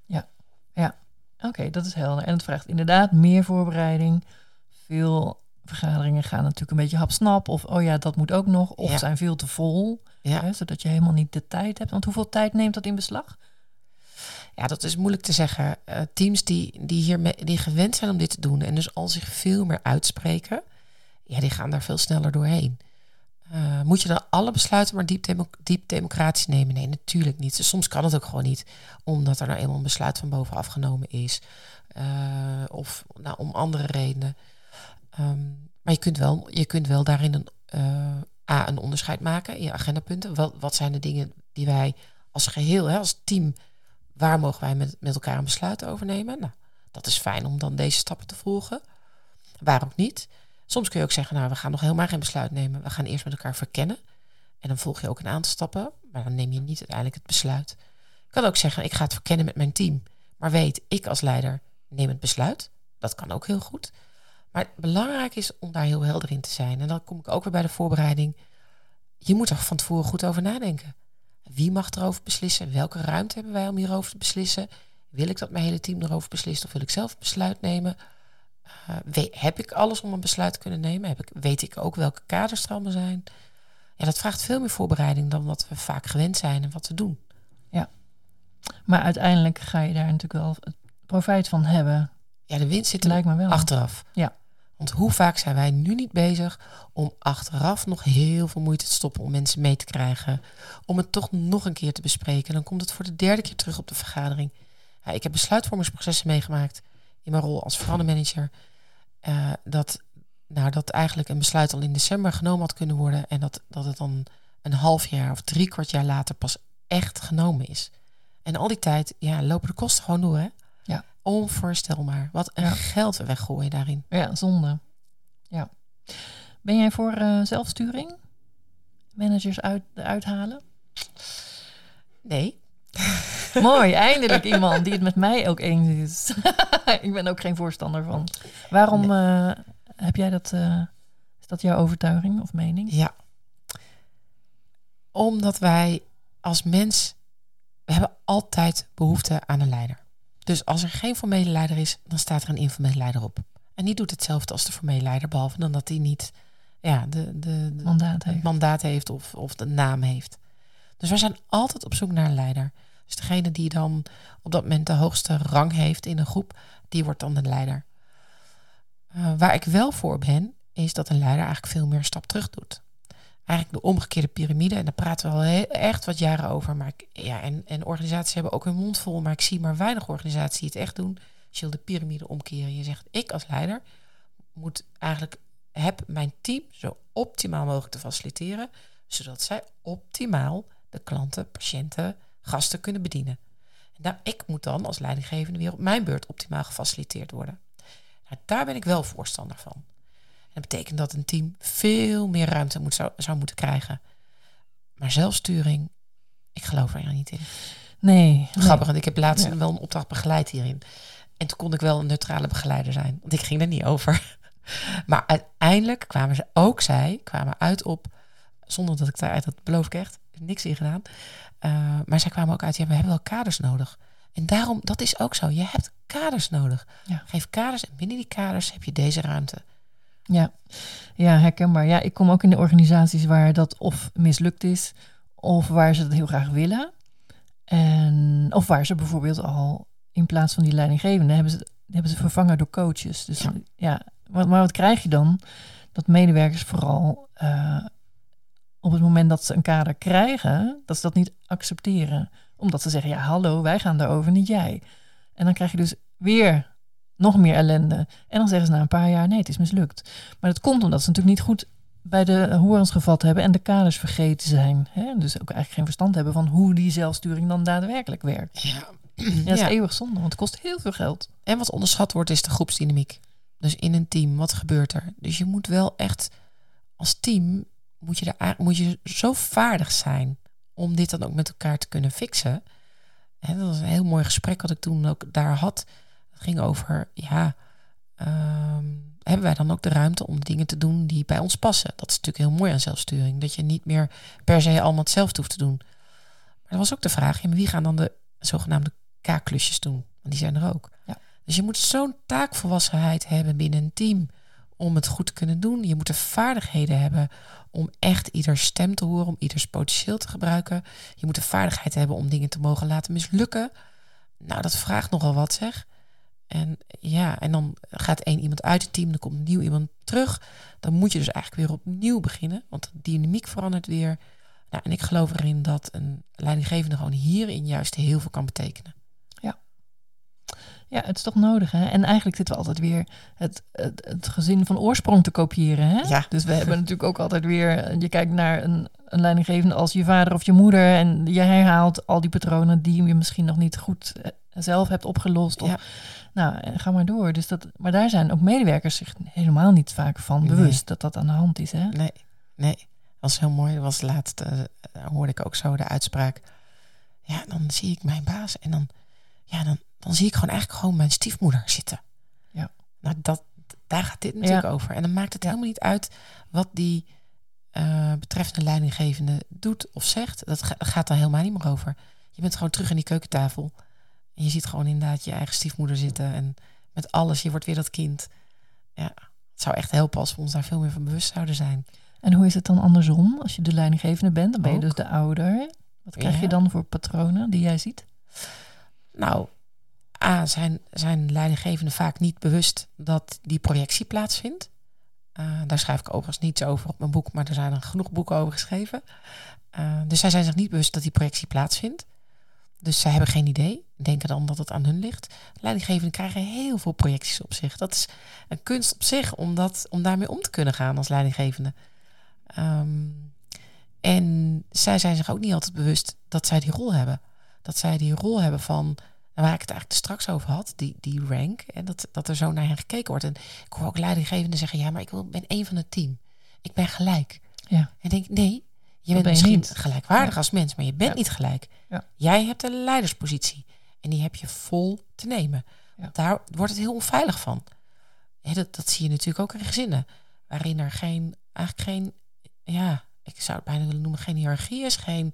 Ja, ja. Oké, dat is helder. En het vraagt inderdaad meer voorbereiding. Veel vergaderingen gaan natuurlijk een beetje hapsnap. Of, oh ja, dat moet ook nog. Of zijn veel te vol. Ja. Hè, zodat je helemaal niet de tijd hebt. Want hoeveel tijd neemt dat in beslag? Ja, dat is moeilijk te zeggen. Uh, teams die, die, hier die gewend zijn om dit te doen en dus al zich veel meer uitspreken, ja, die gaan daar veel sneller doorheen. Uh, moet je dan alle besluiten maar diep, diep democratisch nemen? Nee, natuurlijk niet. Dus soms kan het ook gewoon niet, omdat er nou eenmaal een besluit van bovenaf genomen is. Uh, of nou, om andere redenen. Um, maar je kunt wel, je kunt wel daarin een, A, een onderscheid maken in je agendapunten. Wat, wat zijn de dingen die wij als geheel, hè, als team Waar mogen wij met, met elkaar een besluit over nemen? Nou, dat is fijn om dan deze stappen te volgen. Waar ook niet. Soms kun je ook zeggen, nou, we gaan nog helemaal geen besluit nemen. We gaan eerst met elkaar verkennen. En dan volg je ook een aantal stappen, maar dan neem je niet uiteindelijk het besluit. Ik kan ook zeggen, ik ga het verkennen met mijn team. Maar weet, ik als leider neem het besluit. Dat kan ook heel goed. Maar belangrijk is om daar heel helder in te zijn. En dan kom ik ook weer bij de voorbereiding. Je moet er van tevoren goed over nadenken. Wie mag erover beslissen? Welke ruimte hebben wij om hierover te beslissen? Wil ik dat mijn hele team erover beslist of wil ik zelf besluit nemen? Uh, weet, heb ik alles om een besluit te kunnen nemen? Heb ik, weet ik ook welke kaders er allemaal zijn? Ja, dat vraagt veel meer voorbereiding dan wat we vaak gewend zijn en wat we doen. Ja, maar uiteindelijk ga je daar natuurlijk wel profijt van hebben. Ja, de winst zit er Lijkt me wel. achteraf. Ja. Want hoe vaak zijn wij nu niet bezig om achteraf nog heel veel moeite te stoppen om mensen mee te krijgen, om het toch nog een keer te bespreken. Dan komt het voor de derde keer terug op de vergadering. Ja, ik heb besluitvormingsprocessen meegemaakt in mijn rol als verandermanager. Uh, dat, nou, dat eigenlijk een besluit al in december genomen had kunnen worden en dat, dat het dan een half jaar of drie kwart jaar later pas echt genomen is. En al die tijd ja, lopen de kosten gewoon door. Hè? Onvoorstelbaar. Wat een geld we weggooien daarin. Ja, zonde. Ja. Ben jij voor uh, zelfsturing? Managers uit, uithalen? Nee. *laughs* Mooi, eindelijk iemand die het met mij ook eens is. *laughs* ik ben ook geen voorstander van. Waarom uh, heb jij dat? Uh, is dat jouw overtuiging of mening? Ja. Omdat wij als mens, we hebben altijd behoefte aan een leider. Dus als er geen formele leider is, dan staat er een informele leider op. En die doet hetzelfde als de formele leider, behalve dan dat hij niet ja, de, de, de mandaat, heeft. mandaat heeft of, of de naam heeft. Dus wij zijn altijd op zoek naar een leider. Dus degene die dan op dat moment de hoogste rang heeft in een groep, die wordt dan de leider. Uh, waar ik wel voor ben, is dat een leider eigenlijk veel meer stap terug doet. Eigenlijk de omgekeerde piramide, en daar praten we al echt wat jaren over. Maar ja, en, en organisaties hebben ook hun mond vol, maar ik zie maar weinig organisaties die het echt doen. Je wil de piramide omkeren, je zegt, ik als leider moet eigenlijk, heb mijn team zo optimaal mogelijk te faciliteren, zodat zij optimaal de klanten, patiënten, gasten kunnen bedienen. En daar, ik moet dan als leidinggevende weer op mijn beurt optimaal gefaciliteerd worden. Nou, daar ben ik wel voorstander van. Dat betekent dat een team veel meer ruimte moet, zou, zou moeten krijgen. Maar zelfsturing, ik geloof er niet in. Nee. Grappig, want ik heb laatst wel een opdracht begeleid hierin. En toen kon ik wel een neutrale begeleider zijn, want ik ging er niet over. *laughs* Maar uiteindelijk kwamen ze ook zij, kwamen uit op, zonder dat ik daaruit, dat beloof ik echt, niks in gedaan. Uh, maar zij kwamen ook uit, ja, we hebben wel kaders nodig. En daarom, dat is ook zo. Je hebt kaders nodig. Ja. Geef kaders en binnen die kaders heb je deze ruimte. Ja. ja, herkenbaar. Ja, ik kom ook in de organisaties waar dat of mislukt is, of waar ze het heel graag willen. En, of waar ze bijvoorbeeld al in plaats van die leidinggevende hebben ze, hebben ze vervangen door coaches. Dus ja, ja maar, maar wat krijg je dan? Dat medewerkers vooral uh, op het moment dat ze een kader krijgen, dat ze dat niet accepteren. Omdat ze zeggen, ja hallo, wij gaan daarover, niet jij. En dan krijg je dus weer nog meer ellende. En dan zeggen ze na een paar jaar, nee, het is mislukt. Maar dat komt omdat ze natuurlijk niet goed bij de horens gevat hebben en de kaders vergeten zijn. Hè? Dus ook eigenlijk geen verstand hebben van hoe die zelfsturing dan daadwerkelijk werkt. Ja, ja dat is eeuwig zonde, want het kost heel veel geld. En wat onderschat wordt is de groepsdynamiek. Dus in een team, wat gebeurt er? Dus je moet wel echt als team moet je, er, moet je zo vaardig zijn om dit dan ook met elkaar te kunnen fixen. En dat was een heel mooi gesprek wat ik toen ook daar had. Het ging over, ja, ehm, hebben wij dan ook de ruimte om dingen te doen die bij ons passen? Dat is natuurlijk heel mooi aan zelfsturing. Dat je niet meer per se allemaal hetzelfde hoeft te doen. Maar er was ook de vraag, ja, wie gaan dan de zogenaamde K-klusjes doen? Want die zijn er ook. Ja. Dus je moet zo'n taakvolwassenheid hebben binnen een team om het goed te kunnen doen. Je moet de vaardigheden hebben om echt ieders stem te horen, om ieders potentieel te gebruiken. Je moet de vaardigheid hebben om dingen te mogen laten mislukken. Nou, dat vraagt nogal wat zeg. En ja, en dan gaat één iemand uit het team, dan komt nieuw iemand terug. Dan moet je dus eigenlijk weer opnieuw beginnen, want de dynamiek verandert weer. Nou, en ik geloof erin dat een leidinggevende gewoon hierin juist heel veel kan betekenen. Ja, het is toch nodig, hè? En eigenlijk zitten we altijd weer het, het, het gezin van oorsprong te kopiëren, hè? Ja. Dus we hebben natuurlijk ook altijd weer... Je kijkt naar een, een leidinggevende als je vader of je moeder... en je herhaalt al die patronen die je misschien nog niet goed eh, zelf hebt opgelost. Of, ja. Nou, eh, ga maar door. Dus dat, maar daar zijn ook medewerkers zich helemaal niet vaak van bewust dat dat aan de hand is, hè? Nee, nee. Dat was heel mooi. Dat was laatst, uh, hoorde ik ook zo de uitspraak. Ja, dan zie ik mijn baas en dan... Ja, dan dan zie ik gewoon eigenlijk gewoon mijn stiefmoeder zitten. Ja. Nou, dat, daar gaat dit natuurlijk over. En dan maakt het helemaal niet uit wat die uh, betreffende leidinggevende doet of zegt. Dat gaat dan helemaal niet meer over. Je bent gewoon terug in die keukentafel. En je ziet gewoon inderdaad je eigen stiefmoeder zitten. En met alles, je wordt weer dat kind. ja. Het zou echt helpen als we ons daar veel meer van bewust zouden zijn. En hoe is het dan andersom? Als je de leidinggevende bent, dan ben je Ook. dus de ouder. Wat krijg je dan voor patronen die jij ziet? Nou, A, zijn, zijn leidinggevenden vaak niet bewust dat die projectie plaatsvindt. Eh, daar schrijf ik overigens niets over op mijn boek, maar er zijn er genoeg boeken over geschreven. Eh, dus zij zijn zich niet bewust dat die projectie plaatsvindt. Dus zij hebben geen idee, denken dan dat het aan hun ligt. Leidinggevenden krijgen heel veel projecties op zich. Dat is een kunst op zich om, dat, om daarmee om te kunnen gaan als leidinggevende. Ehm, en zij zijn zich ook niet altijd bewust dat zij die rol hebben. Dat zij die rol hebben van, waar ik het eigenlijk straks over had, die, die rank. En dat, dat er zo naar hen gekeken wordt. En ik hoor ook leidinggevenden zeggen, ja, maar ik wil, ben één van het team. Ik ben gelijk. Ja. En ik denk, nee, je bent ben je misschien niet. gelijkwaardig Ja. als mens, maar je bent Ja. niet gelijk. Ja. Jij hebt een leiderspositie. En die heb je vol te nemen. Daar wordt het heel onveilig van. Hè, dat, dat zie je natuurlijk ook in gezinnen. Waarin er geen, eigenlijk geen, ja, ik zou het bijna willen noemen, geen hiërarchie is. Geen,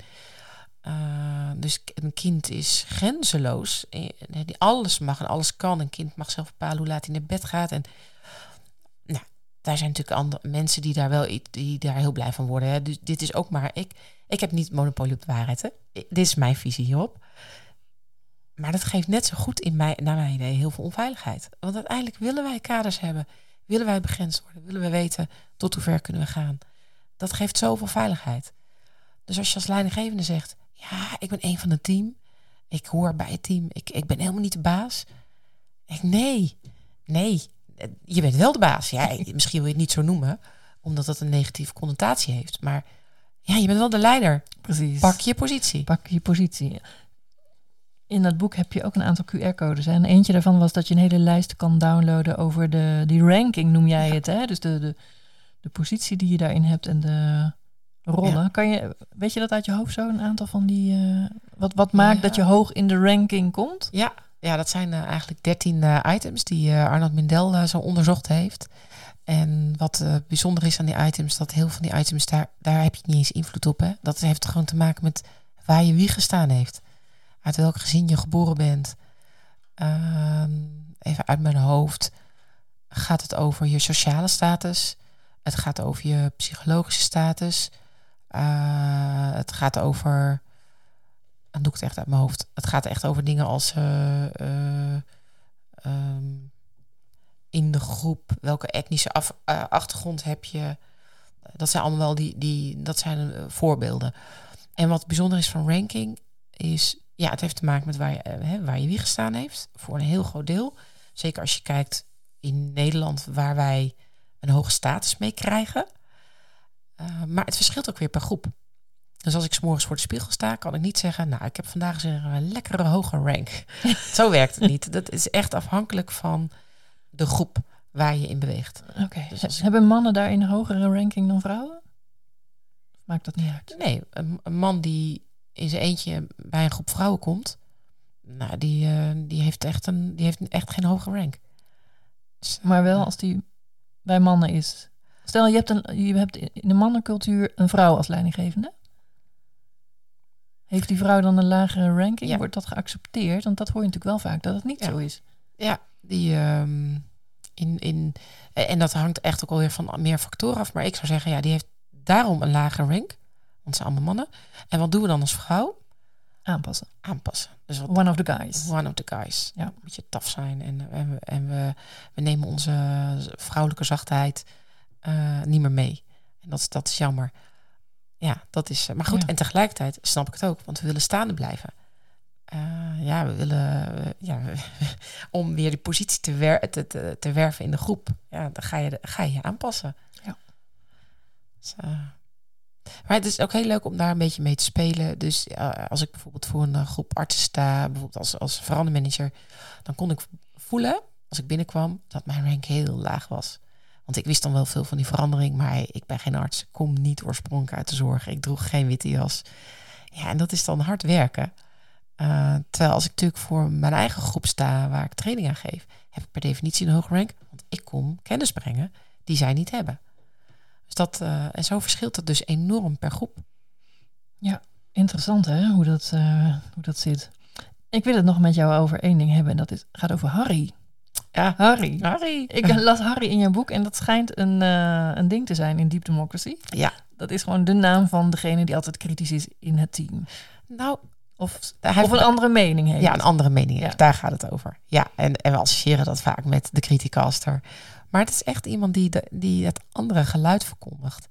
eh, dus een kind is grenzeloos. Eh, alles mag en alles kan. Een kind mag zelf bepalen hoe laat hij naar bed gaat. En daar zijn natuurlijk andere mensen die daar wel die daar heel blij van worden. Hè. Dus dit is ook maar ik. Ik heb niet monopolie op de waarheid. Hè. Dit is mijn visie hierop. Maar dat geeft net zo goed in mij, naar mijn idee heel veel onveiligheid. Want uiteindelijk willen wij kaders hebben. Willen wij begrensd worden? Willen we weten tot hoe ver kunnen we gaan? Dat geeft zoveel veiligheid. Dus als je als leidinggevende zegt: Ja, ik ben een van het team. Ik hoor bij het team. Ik, ik ben helemaal niet de baas. Ik, nee, nee. Je bent wel de baas. Ja, misschien wil je het niet zo noemen, omdat dat een negatieve connotatie heeft. Maar ja, je bent wel de leider. Precies. Pak je positie. Pak je positie. In dat boek heb je ook een aantal QR-codes. En eentje daarvan was dat je een hele lijst kan downloaden over de die ranking, noem jij Ja. het. Hè? Dus de, de, de positie die je daarin hebt en de rollen. Ja. Kan je, weet je dat uit je hoofd zo, een aantal van die... eh, wat, wat maakt Ja. dat je hoog in de ranking komt? Ja, ja dat zijn eh, eigenlijk dertien eh, items die eh, Arnold Mindel eh, zo onderzocht heeft. En wat bijzonder is aan die items, dat heel veel van die items, daar, daar heb je niet eens invloed op. Hè? Dat heeft gewoon te maken met waar je wie gestaan heeft. Uit welk gezin je geboren bent. Ehm, even uit mijn hoofd. Gaat het over je sociale status? Het gaat over je psychologische status. Het gaat over dan doe ik het echt uit mijn hoofd. Het gaat echt over dingen als eh, eh, ehm, in de groep, welke etnische eh, achtergrond heb je. Dat zijn allemaal wel die, die dat zijn voorbeelden. En wat bijzonder is van ranking is, ja, het heeft te maken met waar je, hè, waar je wie gestaan heeft. Voor een heel groot deel. Zeker als je kijkt in Nederland, waar wij een hoge status mee krijgen. Maar het verschilt ook weer per groep. Dus als ik 's morgens voor de spiegel sta, kan ik niet zeggen, nou, ik heb vandaag eens een lekkere hoge rank. *laughs* Zo werkt het niet. Dat is echt afhankelijk van de groep waar je in beweegt. Oké. Dus ik- Hebben mannen daarin een hogere ranking dan vrouwen? Maakt dat niet uit? Nee, een, een man die in zijn eentje bij een groep vrouwen komt, nou, die, eh, die, heeft, echt een, die heeft echt geen hoge rank. Dus, Maar wel ja. als die bij mannen is. Stel, je hebt, een, je hebt in de mannencultuur een vrouw als leidinggevende. Heeft die vrouw dan een lagere ranking? Ja. Wordt dat geaccepteerd? Want dat hoor je natuurlijk wel vaak, dat het niet Ja. zo is. Ja, die ehm, in, in en dat hangt echt ook alweer van meer factoren af. Maar ik zou zeggen, ja, die heeft daarom een lage rank. Want ze zijn allemaal mannen. En wat doen we dan als vrouw? Aanpassen. Aanpassen. Dus wat One of the guys. one of the guys. Ja. Een beetje taf zijn. En, en, we, en we, we nemen onze vrouwelijke zachtheid eh, niet meer mee. En dat, is- dat is jammer. Ja, dat is. Maar goed, Ja. en tegelijkertijd snap ik het ook, want we willen staande blijven. Eh, ja, we willen. eh, ja, *laughs* om weer die positie te, wer te, te, te werven in de groep. Ja, dan ga je, ga je je aanpassen. Ja. Dus, eh, maar het is ook heel leuk om daar een beetje mee te spelen. Dus eh, als ik bijvoorbeeld voor een eh, groep artsen sta, bijvoorbeeld als, als verandermanager, dan kon ik voelen, als ik binnenkwam, dat mijn rank heel laag was. Want ik wist dan wel veel van die verandering, maar ik ben geen arts. Ik kom niet oorspronkelijk uit de zorg. Ik droeg geen witte jas. Ja, en dat is dan hard werken. Eh, terwijl als ik natuurlijk voor mijn eigen groep sta, waar ik training aan geef, heb ik per definitie een hoge rank. Want ik kom kennis brengen die zij niet hebben. Dus dat, eh, en zo verschilt het dus enorm per groep. Interessant hè, hoe dat, eh, hoe dat zit. Ik wil het nog met jou over één ding hebben. En dat is, gaat over Harry. Ja. Harry. Harry. Ik las Harry in jouw boek en dat schijnt een, eh, een ding te zijn in Deep Democracy. Ja. Dat is gewoon de naam van degene die altijd kritisch is in het team. Nou, Of, hij of een andere mening heeft. Ja, een andere mening Ja. heeft. Daar gaat het over. Ja, en, en we associëren dat vaak met de criticaster. Maar het is echt iemand die, de, die het andere geluid verkondigt.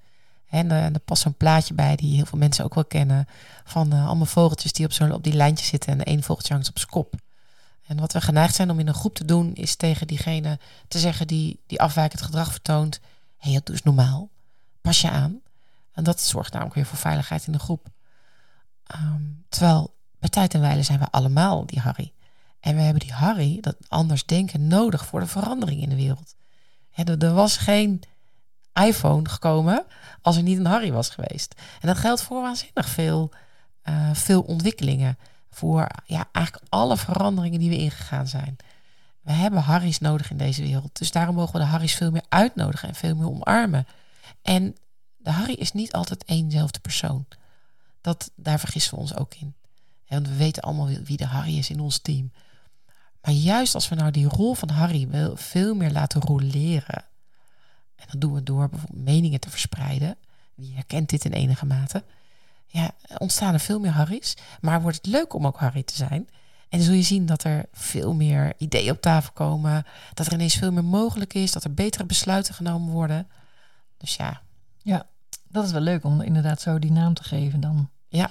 En eh, er past zo'n plaatje bij die heel veel mensen ook wel kennen. Van eh, allemaal vogeltjes die op, zo, op die lijntje zitten. En één vogeltje hangt op zijn kop. En wat we geneigd zijn om in een groep te doen, is tegen diegene te zeggen die, die afwijkend gedrag vertoont. Hé, hey, doe eens normaal. Pas je aan. En dat zorgt namelijk weer voor veiligheid in de groep. Ehm, terwijl bij tijd en wijle zijn we allemaal die Harry. En we hebben die Harry, dat anders denken, nodig voor de verandering in de wereld. Er, er was geen iPhone gekomen als er niet een Harry was geweest. En dat geldt voor waanzinnig veel, eh, veel ontwikkelingen. Voor ja, eigenlijk alle veranderingen die we ingegaan zijn. We hebben Harry's nodig in deze wereld. Dus daarom mogen we de Harry's veel meer uitnodigen en veel meer omarmen. En de Harry is niet altijd éénzelfde persoon. Dat, daar vergissen we ons ook in. Want we weten allemaal wie- de Harry is in ons team. Maar juist als we nou die rol van Harry veel meer laten roleren. En dat doen we door bijvoorbeeld meningen te verspreiden. Wie herkent dit in enige mate? Ja, ontstaan er veel meer Harry's. Maar wordt het leuk om ook Harry te zijn? En dan zul je zien dat er veel meer ideeën op tafel komen. Dat er ineens veel meer mogelijk is. Dat er betere besluiten genomen worden. Dus ja, Dat is wel leuk om inderdaad zo die naam te geven dan. Ja.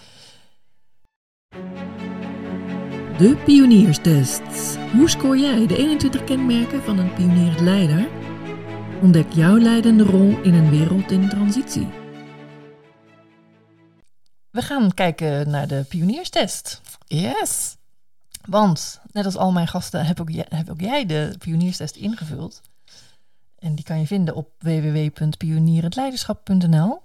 De pionierstests. Hoe scoor jij de 21 kenmerken van een pionierend leider? Ontdek jouw leidende rol in een wereld in transitie. We gaan kijken naar de pionierstest. yes. Want, net als al mijn gasten, heb ook jij, heb ook jij de pionierstest ingevuld. En die kan je vinden op www.pionierendleiderschap.nl.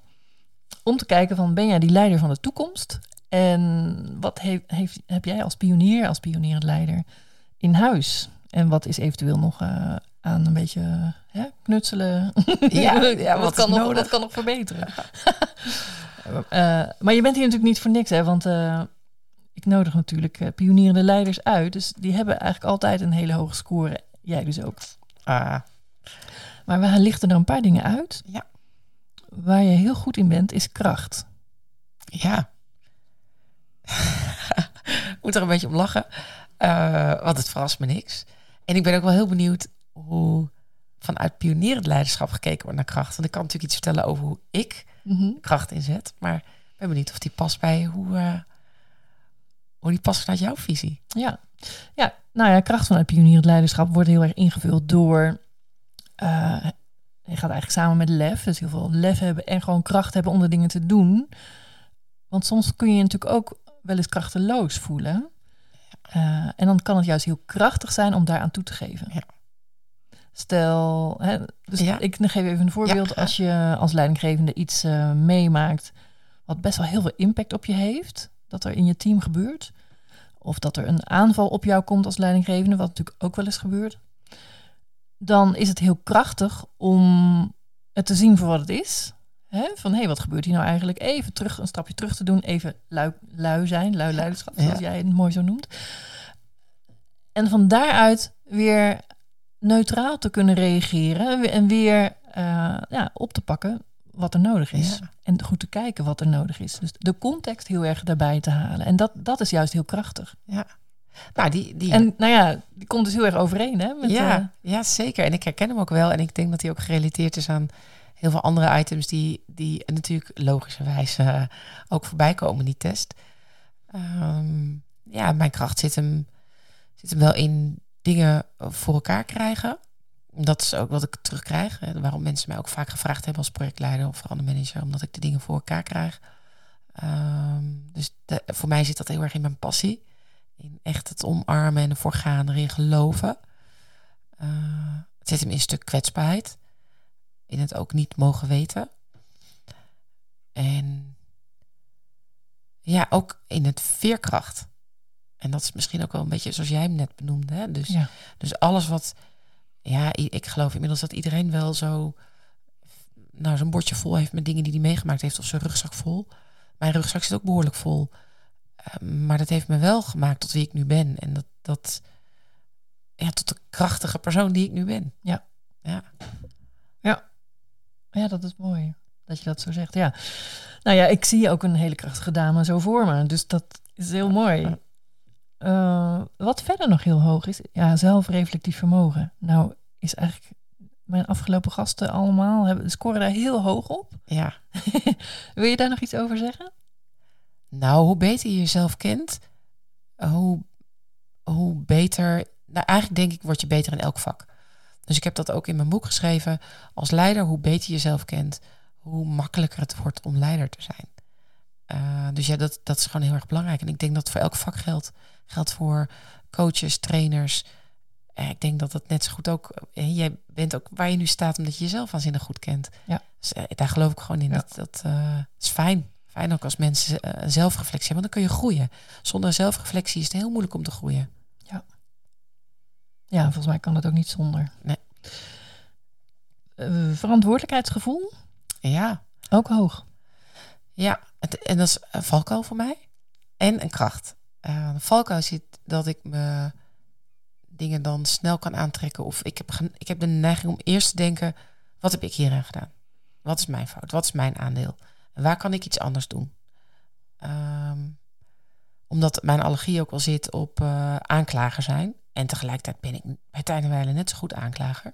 Om te kijken van, ben jij die leider van de toekomst? En wat heeft, heb jij als pionier, als pionierend leider in huis? En wat is eventueel nog eh, aan een beetje hè, knutselen? Ja, *laughs* ja, wat wat, kan nog, wat kan nog verbeteren? *laughs* Eh, maar je bent hier natuurlijk niet voor niks, hè? Want eh, ik nodig natuurlijk eh, pionierende leiders uit. Dus die hebben eigenlijk altijd een hele hoge score. Jij dus ook. Ah, Maar we lichten er een paar dingen uit. Ja. Waar je heel goed in bent, is kracht. Ja. *laughs* Moet er een beetje om lachen. Eh, want het verrast me niks. En ik ben ook wel heel benieuwd hoe vanuit pionierend leiderschap gekeken wordt naar kracht. Want ik kan natuurlijk iets vertellen over hoe ik kracht inzet. Maar ik ben benieuwd of die past bij hoe, eh, hoe die past vanuit jouw visie. Ja. ja, nou ja, kracht vanuit pionierend leiderschap wordt heel erg ingevuld door... eh, je gaat eigenlijk samen met lef. Dus heel veel lef hebben en gewoon kracht hebben om de dingen te doen. Want soms kun je je natuurlijk ook wel eens krachteloos voelen. Eh, en dan kan het juist heel krachtig zijn om daaraan toe te geven. Ja. Stel, hè, dus Ja. ik geef even een voorbeeld. Als je als leidinggevende iets eh, meemaakt wat best wel heel veel impact op je heeft, dat er in je team gebeurt. Of dat er een aanval op jou komt als leidinggevende, wat natuurlijk ook wel eens gebeurt. Dan is het heel krachtig om het te zien voor wat het is. Hè? Van hé, hey, wat gebeurt hier nou eigenlijk? Even terug, een stapje terug te doen. Even lui, lui zijn, lui leiderschap, zoals Ja. jij het mooi zo noemt. En van daaruit weer neutraal te kunnen reageren en weer eh, ja, op te pakken wat er nodig is. Ja. En goed te kijken wat er nodig is. Dus de context heel erg daarbij te halen. En dat, dat is juist heel krachtig. Ja. Nou, die, die, En nou ja, die komt dus heel erg overeen, hè? Met, ja, eh, ja, zeker. En ik herken hem ook wel. En ik denk dat hij ook gerelateerd is aan heel veel andere items die, die natuurlijk logischerwijs eh, ook voorbij komen in die test. Ehm, ja, mijn kracht zit hem, zit hem wel in dingen voor elkaar krijgen. Dat is ook wat ik terugkrijg. Hè, waarom mensen mij ook vaak gevraagd hebben als projectleider of verandermanager. Omdat ik de dingen voor elkaar krijg. Ehm, dus voor mij zit dat heel erg in mijn passie. In echt het omarmen en ervoor gaan, erin geloven. Eh, het zit hem in een stuk kwetsbaarheid. In het ook niet mogen weten. En ja, ook in het veerkracht. En dat is misschien ook wel een beetje zoals jij hem net benoemde. Hè? Dus, ja. dus alles wat... Ja, ik geloof inmiddels dat iedereen wel zo... Nou, zo'n bordje vol heeft met dingen die hij meegemaakt heeft. Of zijn rugzak vol. Mijn rugzak zit ook behoorlijk vol. Eh, maar dat heeft me wel gemaakt tot wie ik nu ben. En dat, dat, ja, tot de krachtige persoon die ik nu ben. Ja. Ja. Ja. Ja, dat is mooi dat je dat zo zegt. Ja. Nou ja, ik zie ook een hele krachtige dame zo voor me. Dus dat is heel mooi. Uh, wat verder nog heel hoog is, ja, zelfreflectief vermogen. Nou, is eigenlijk mijn afgelopen gasten allemaal hebben, scoren daar heel hoog op. Ja. *laughs* Wil je daar nog iets over zeggen? Nou, hoe beter je jezelf kent, hoe, hoe beter. Nou, eigenlijk denk ik, word je beter in elk vak. Dus ik heb dat ook in mijn boek geschreven. Als leider, hoe beter je jezelf kent, hoe makkelijker het wordt om leider te zijn. Uh, dus ja, dat, dat is gewoon heel erg belangrijk. En ik denk dat voor elk vak geldt. Geldt voor coaches, trainers. En ik denk dat dat net zo goed ook. Eh, jij bent ook waar je nu staat, omdat je jezelf waanzinnig goed kent. Ja. Dus, uh, daar geloof ik gewoon in. Ja. Dat, dat uh, is fijn. Fijn ook als mensen zelfreflectie hebben, want dan kun je groeien. Zonder zelfreflectie is het heel moeilijk om te groeien. Ja. Ja, volgens mij kan dat ook niet zonder. Nee. verantwoordelijkheidsgevoel? Ja. Ook hoog. Ja, het, en dat is een valkuil voor mij. En een kracht. Uh, de valkuil zit dat ik me dingen dan snel kan aantrekken. Of ik heb, ik heb de neiging om eerst te denken: wat heb ik hierin gedaan? Wat is mijn fout? Wat is mijn aandeel? En waar kan ik iets anders doen? Um, omdat mijn allergie ook wel zit op uh, aanklager zijn. En tegelijkertijd ben ik bij tijden net zo goed aanklager.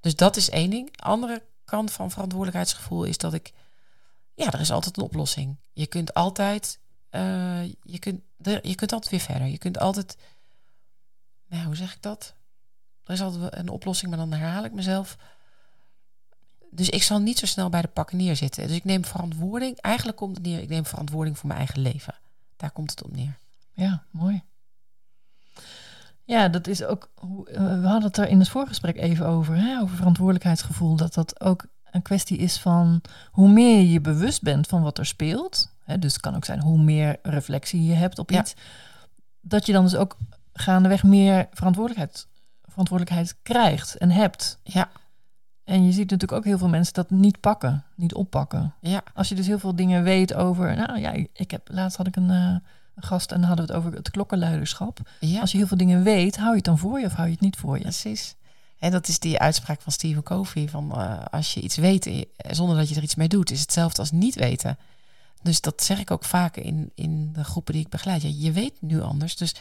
Dus dat is één ding. Andere kant van verantwoordelijkheidsgevoel is dat ik... Ja, er is altijd een oplossing. Je kunt altijd... Uh, je, kunt, je kunt altijd weer verder. Je kunt altijd... Nou, hoe zeg ik dat? Er is altijd een oplossing, maar dan herhaal ik mezelf. Dus ik zal niet zo snel bij de pakken neerzitten. Dus ik neem verantwoording. Eigenlijk komt het neer, ik neem verantwoording voor mijn eigen leven. Daar komt het op neer. Ja, mooi. Ja, dat is ook. We hadden het er in het voorgesprek even over, hè, over verantwoordelijkheidsgevoel. Dat dat ook een kwestie is van hoe meer je je bewust bent van wat er speelt. Hè, dus het kan ook zijn hoe meer reflectie je hebt op iets. Dat je dan dus ook gaandeweg meer verantwoordelijkheid, verantwoordelijkheid krijgt en hebt. Ja. En je ziet natuurlijk ook heel veel mensen dat niet pakken, niet oppakken. Ja. Als je dus heel veel dingen weet over. Nou ja, ik heb laatst had ik een. Uh, gast en dan hadden we het over het klokkenluiderschap. Ja. Als je heel veel dingen weet, hou je het dan voor je of hou je het niet voor je? Precies. En dat is die uitspraak van Stephen Covey: van uh, als je iets weet eh, zonder dat je er iets mee doet, is hetzelfde als niet weten. Dus dat zeg ik ook vaak in, in de groepen die ik begeleid. Ja, je weet nu anders. Dus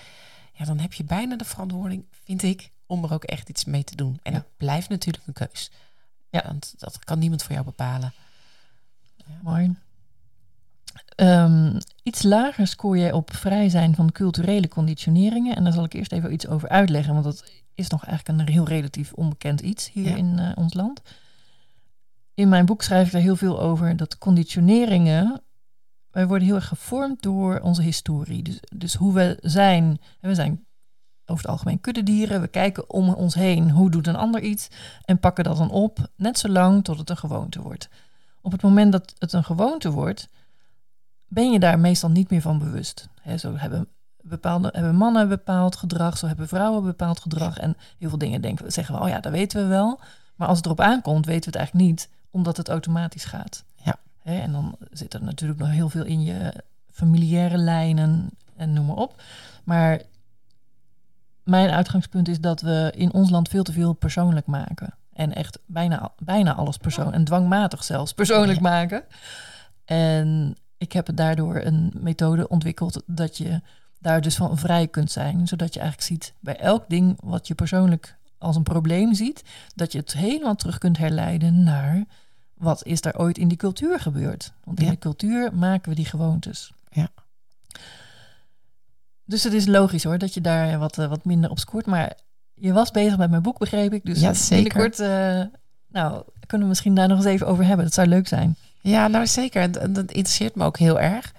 ja, dan heb je bijna de verantwoording, vind ik, om er ook echt iets mee te doen. En Ja. het blijft natuurlijk een keus. Ja. Want dat kan niemand voor jou bepalen. Mooi. Ehm, iets lager scoor je op vrij zijn van culturele conditioneringen. En daar zal ik eerst even iets over uitleggen, want dat is nog eigenlijk een heel relatief onbekend iets hier Ja. in eh, ons land. In mijn boek schrijf ik daar heel veel over dat conditioneringen. Wij worden heel erg gevormd door onze historie. Dus, dus hoe we zijn. We zijn over het algemeen kuddedieren. We kijken om ons heen. Hoe doet een ander iets? En pakken dat dan op. Net zo lang tot het een gewoonte wordt. Op het moment dat het een gewoonte wordt, ben je daar meestal niet meer van bewust. Hè, zo hebben, bepaalde, hebben mannen bepaald gedrag, zo hebben vrouwen bepaald gedrag. En heel veel dingen denken zeggen we, oh ja, dat weten we wel. Maar als het erop aankomt, weten we het eigenlijk niet, omdat het automatisch gaat. Hè, en dan zit er natuurlijk nog heel veel in je familiaire lijnen en noem maar op. Maar mijn uitgangspunt is dat we in ons land veel te veel persoonlijk maken. En echt bijna, bijna alles persoon en dwangmatig zelfs persoonlijk Ja. maken. En ik heb daardoor een methode ontwikkeld dat je daar dus van vrij kunt zijn. Zodat je eigenlijk ziet bij elk ding wat je persoonlijk als een probleem ziet, dat je het helemaal terug kunt herleiden naar wat is er ooit in die cultuur gebeurd. Want in Ja. de cultuur maken we die gewoontes. Ja. Dus het is logisch hoor dat je daar wat, eh, wat minder op scoort. Maar je was bezig met mijn boek, begreep ik. Dus Ja, zeker. binnenkort, eh, nou, kunnen we misschien daar nog eens even over hebben. Dat zou leuk zijn. Ja, nou zeker. En, en dat interesseert me ook heel erg.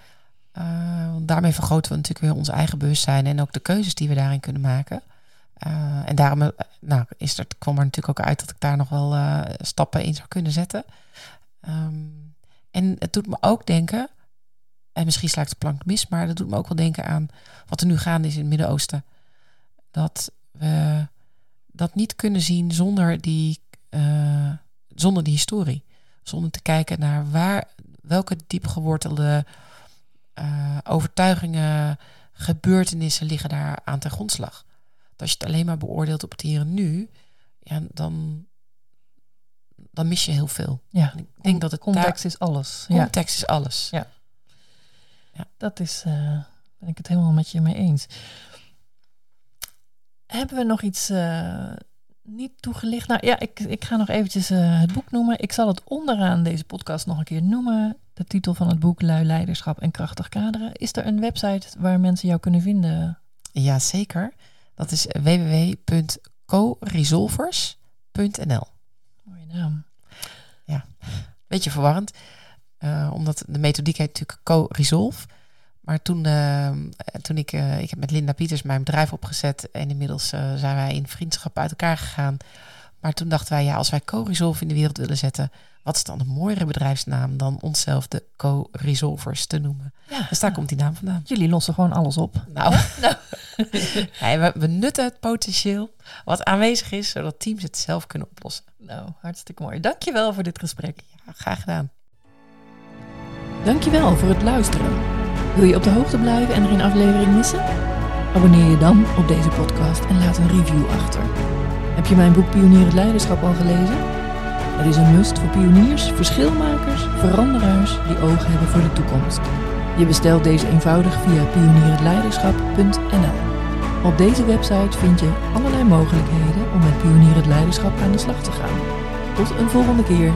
Eh, want daarmee vergroten we natuurlijk weer ons eigen bewustzijn en ook de keuzes die we daarin kunnen maken. Eh, en daarom eh, nou, is kwam er natuurlijk ook uit dat ik daar nog wel eh, stappen in zou kunnen zetten. Ehm, en het doet me ook denken, en misschien sla ik de plank mis, maar dat doet me ook wel denken aan wat er nu gaande is in het Midden-Oosten. Dat we dat niet kunnen zien zonder die, zonder die historie. Zonder te kijken naar waar, welke diep gewortelde eh, overtuigingen, gebeurtenissen liggen daar aan ten grondslag. Als je het alleen maar beoordeelt op het hier en nu, ja, dan, dan mis je heel veel. Ja, En ik denk dat het context is alles. Ja, context is alles. dat is, eh ben ik het helemaal met je mee eens. Hebben we nog iets eh, niet toegelicht? Nou ja, ik, ik ga nog eventjes eh, het boek noemen. Ik zal het onderaan deze podcast nog een keer noemen. De titel van het boek Lui Leiderschap en Krachtig Kaderen. Is er een website waar mensen jou kunnen vinden? Ja, zeker. Dat is www.coresolvers.nl. Mooie naam. Beetje verwarrend, eh, omdat de methodiek heet natuurlijk Co-Resolve. Maar toen, eh, toen ik, eh, ik heb met Linda Pieters mijn bedrijf opgezet en inmiddels zijn wij in vriendschap uit elkaar gegaan. Maar toen dachten wij, ja, als wij Co-Resolve in de wereld willen zetten, wat is dan een mooiere bedrijfsnaam dan onszelf de Co-Resolvers te noemen? Ja, Dus daar komt die naam vandaan. jullie lossen gewoon alles op. Nou, *laughs* *laughs* nee, we benutten het potentieel wat aanwezig is, zodat teams het zelf kunnen oplossen. Nou, hartstikke mooi. Dankjewel voor dit gesprek. Ja, graag gedaan. Dankjewel voor het luisteren. Wil je op de hoogte blijven en geen aflevering missen? Abonneer je dan op deze podcast en laat een review achter. Heb je mijn boek Pionier het Leiderschap al gelezen? Het is een must voor pioniers, verschilmakers, veranderaars die ogen hebben voor de toekomst. Je bestelt deze eenvoudig via pionierhetleiderschap.nl. Op deze website vind je allerlei mogelijkheden om met Pionier het Leiderschap aan de slag te gaan. Tot een volgende keer.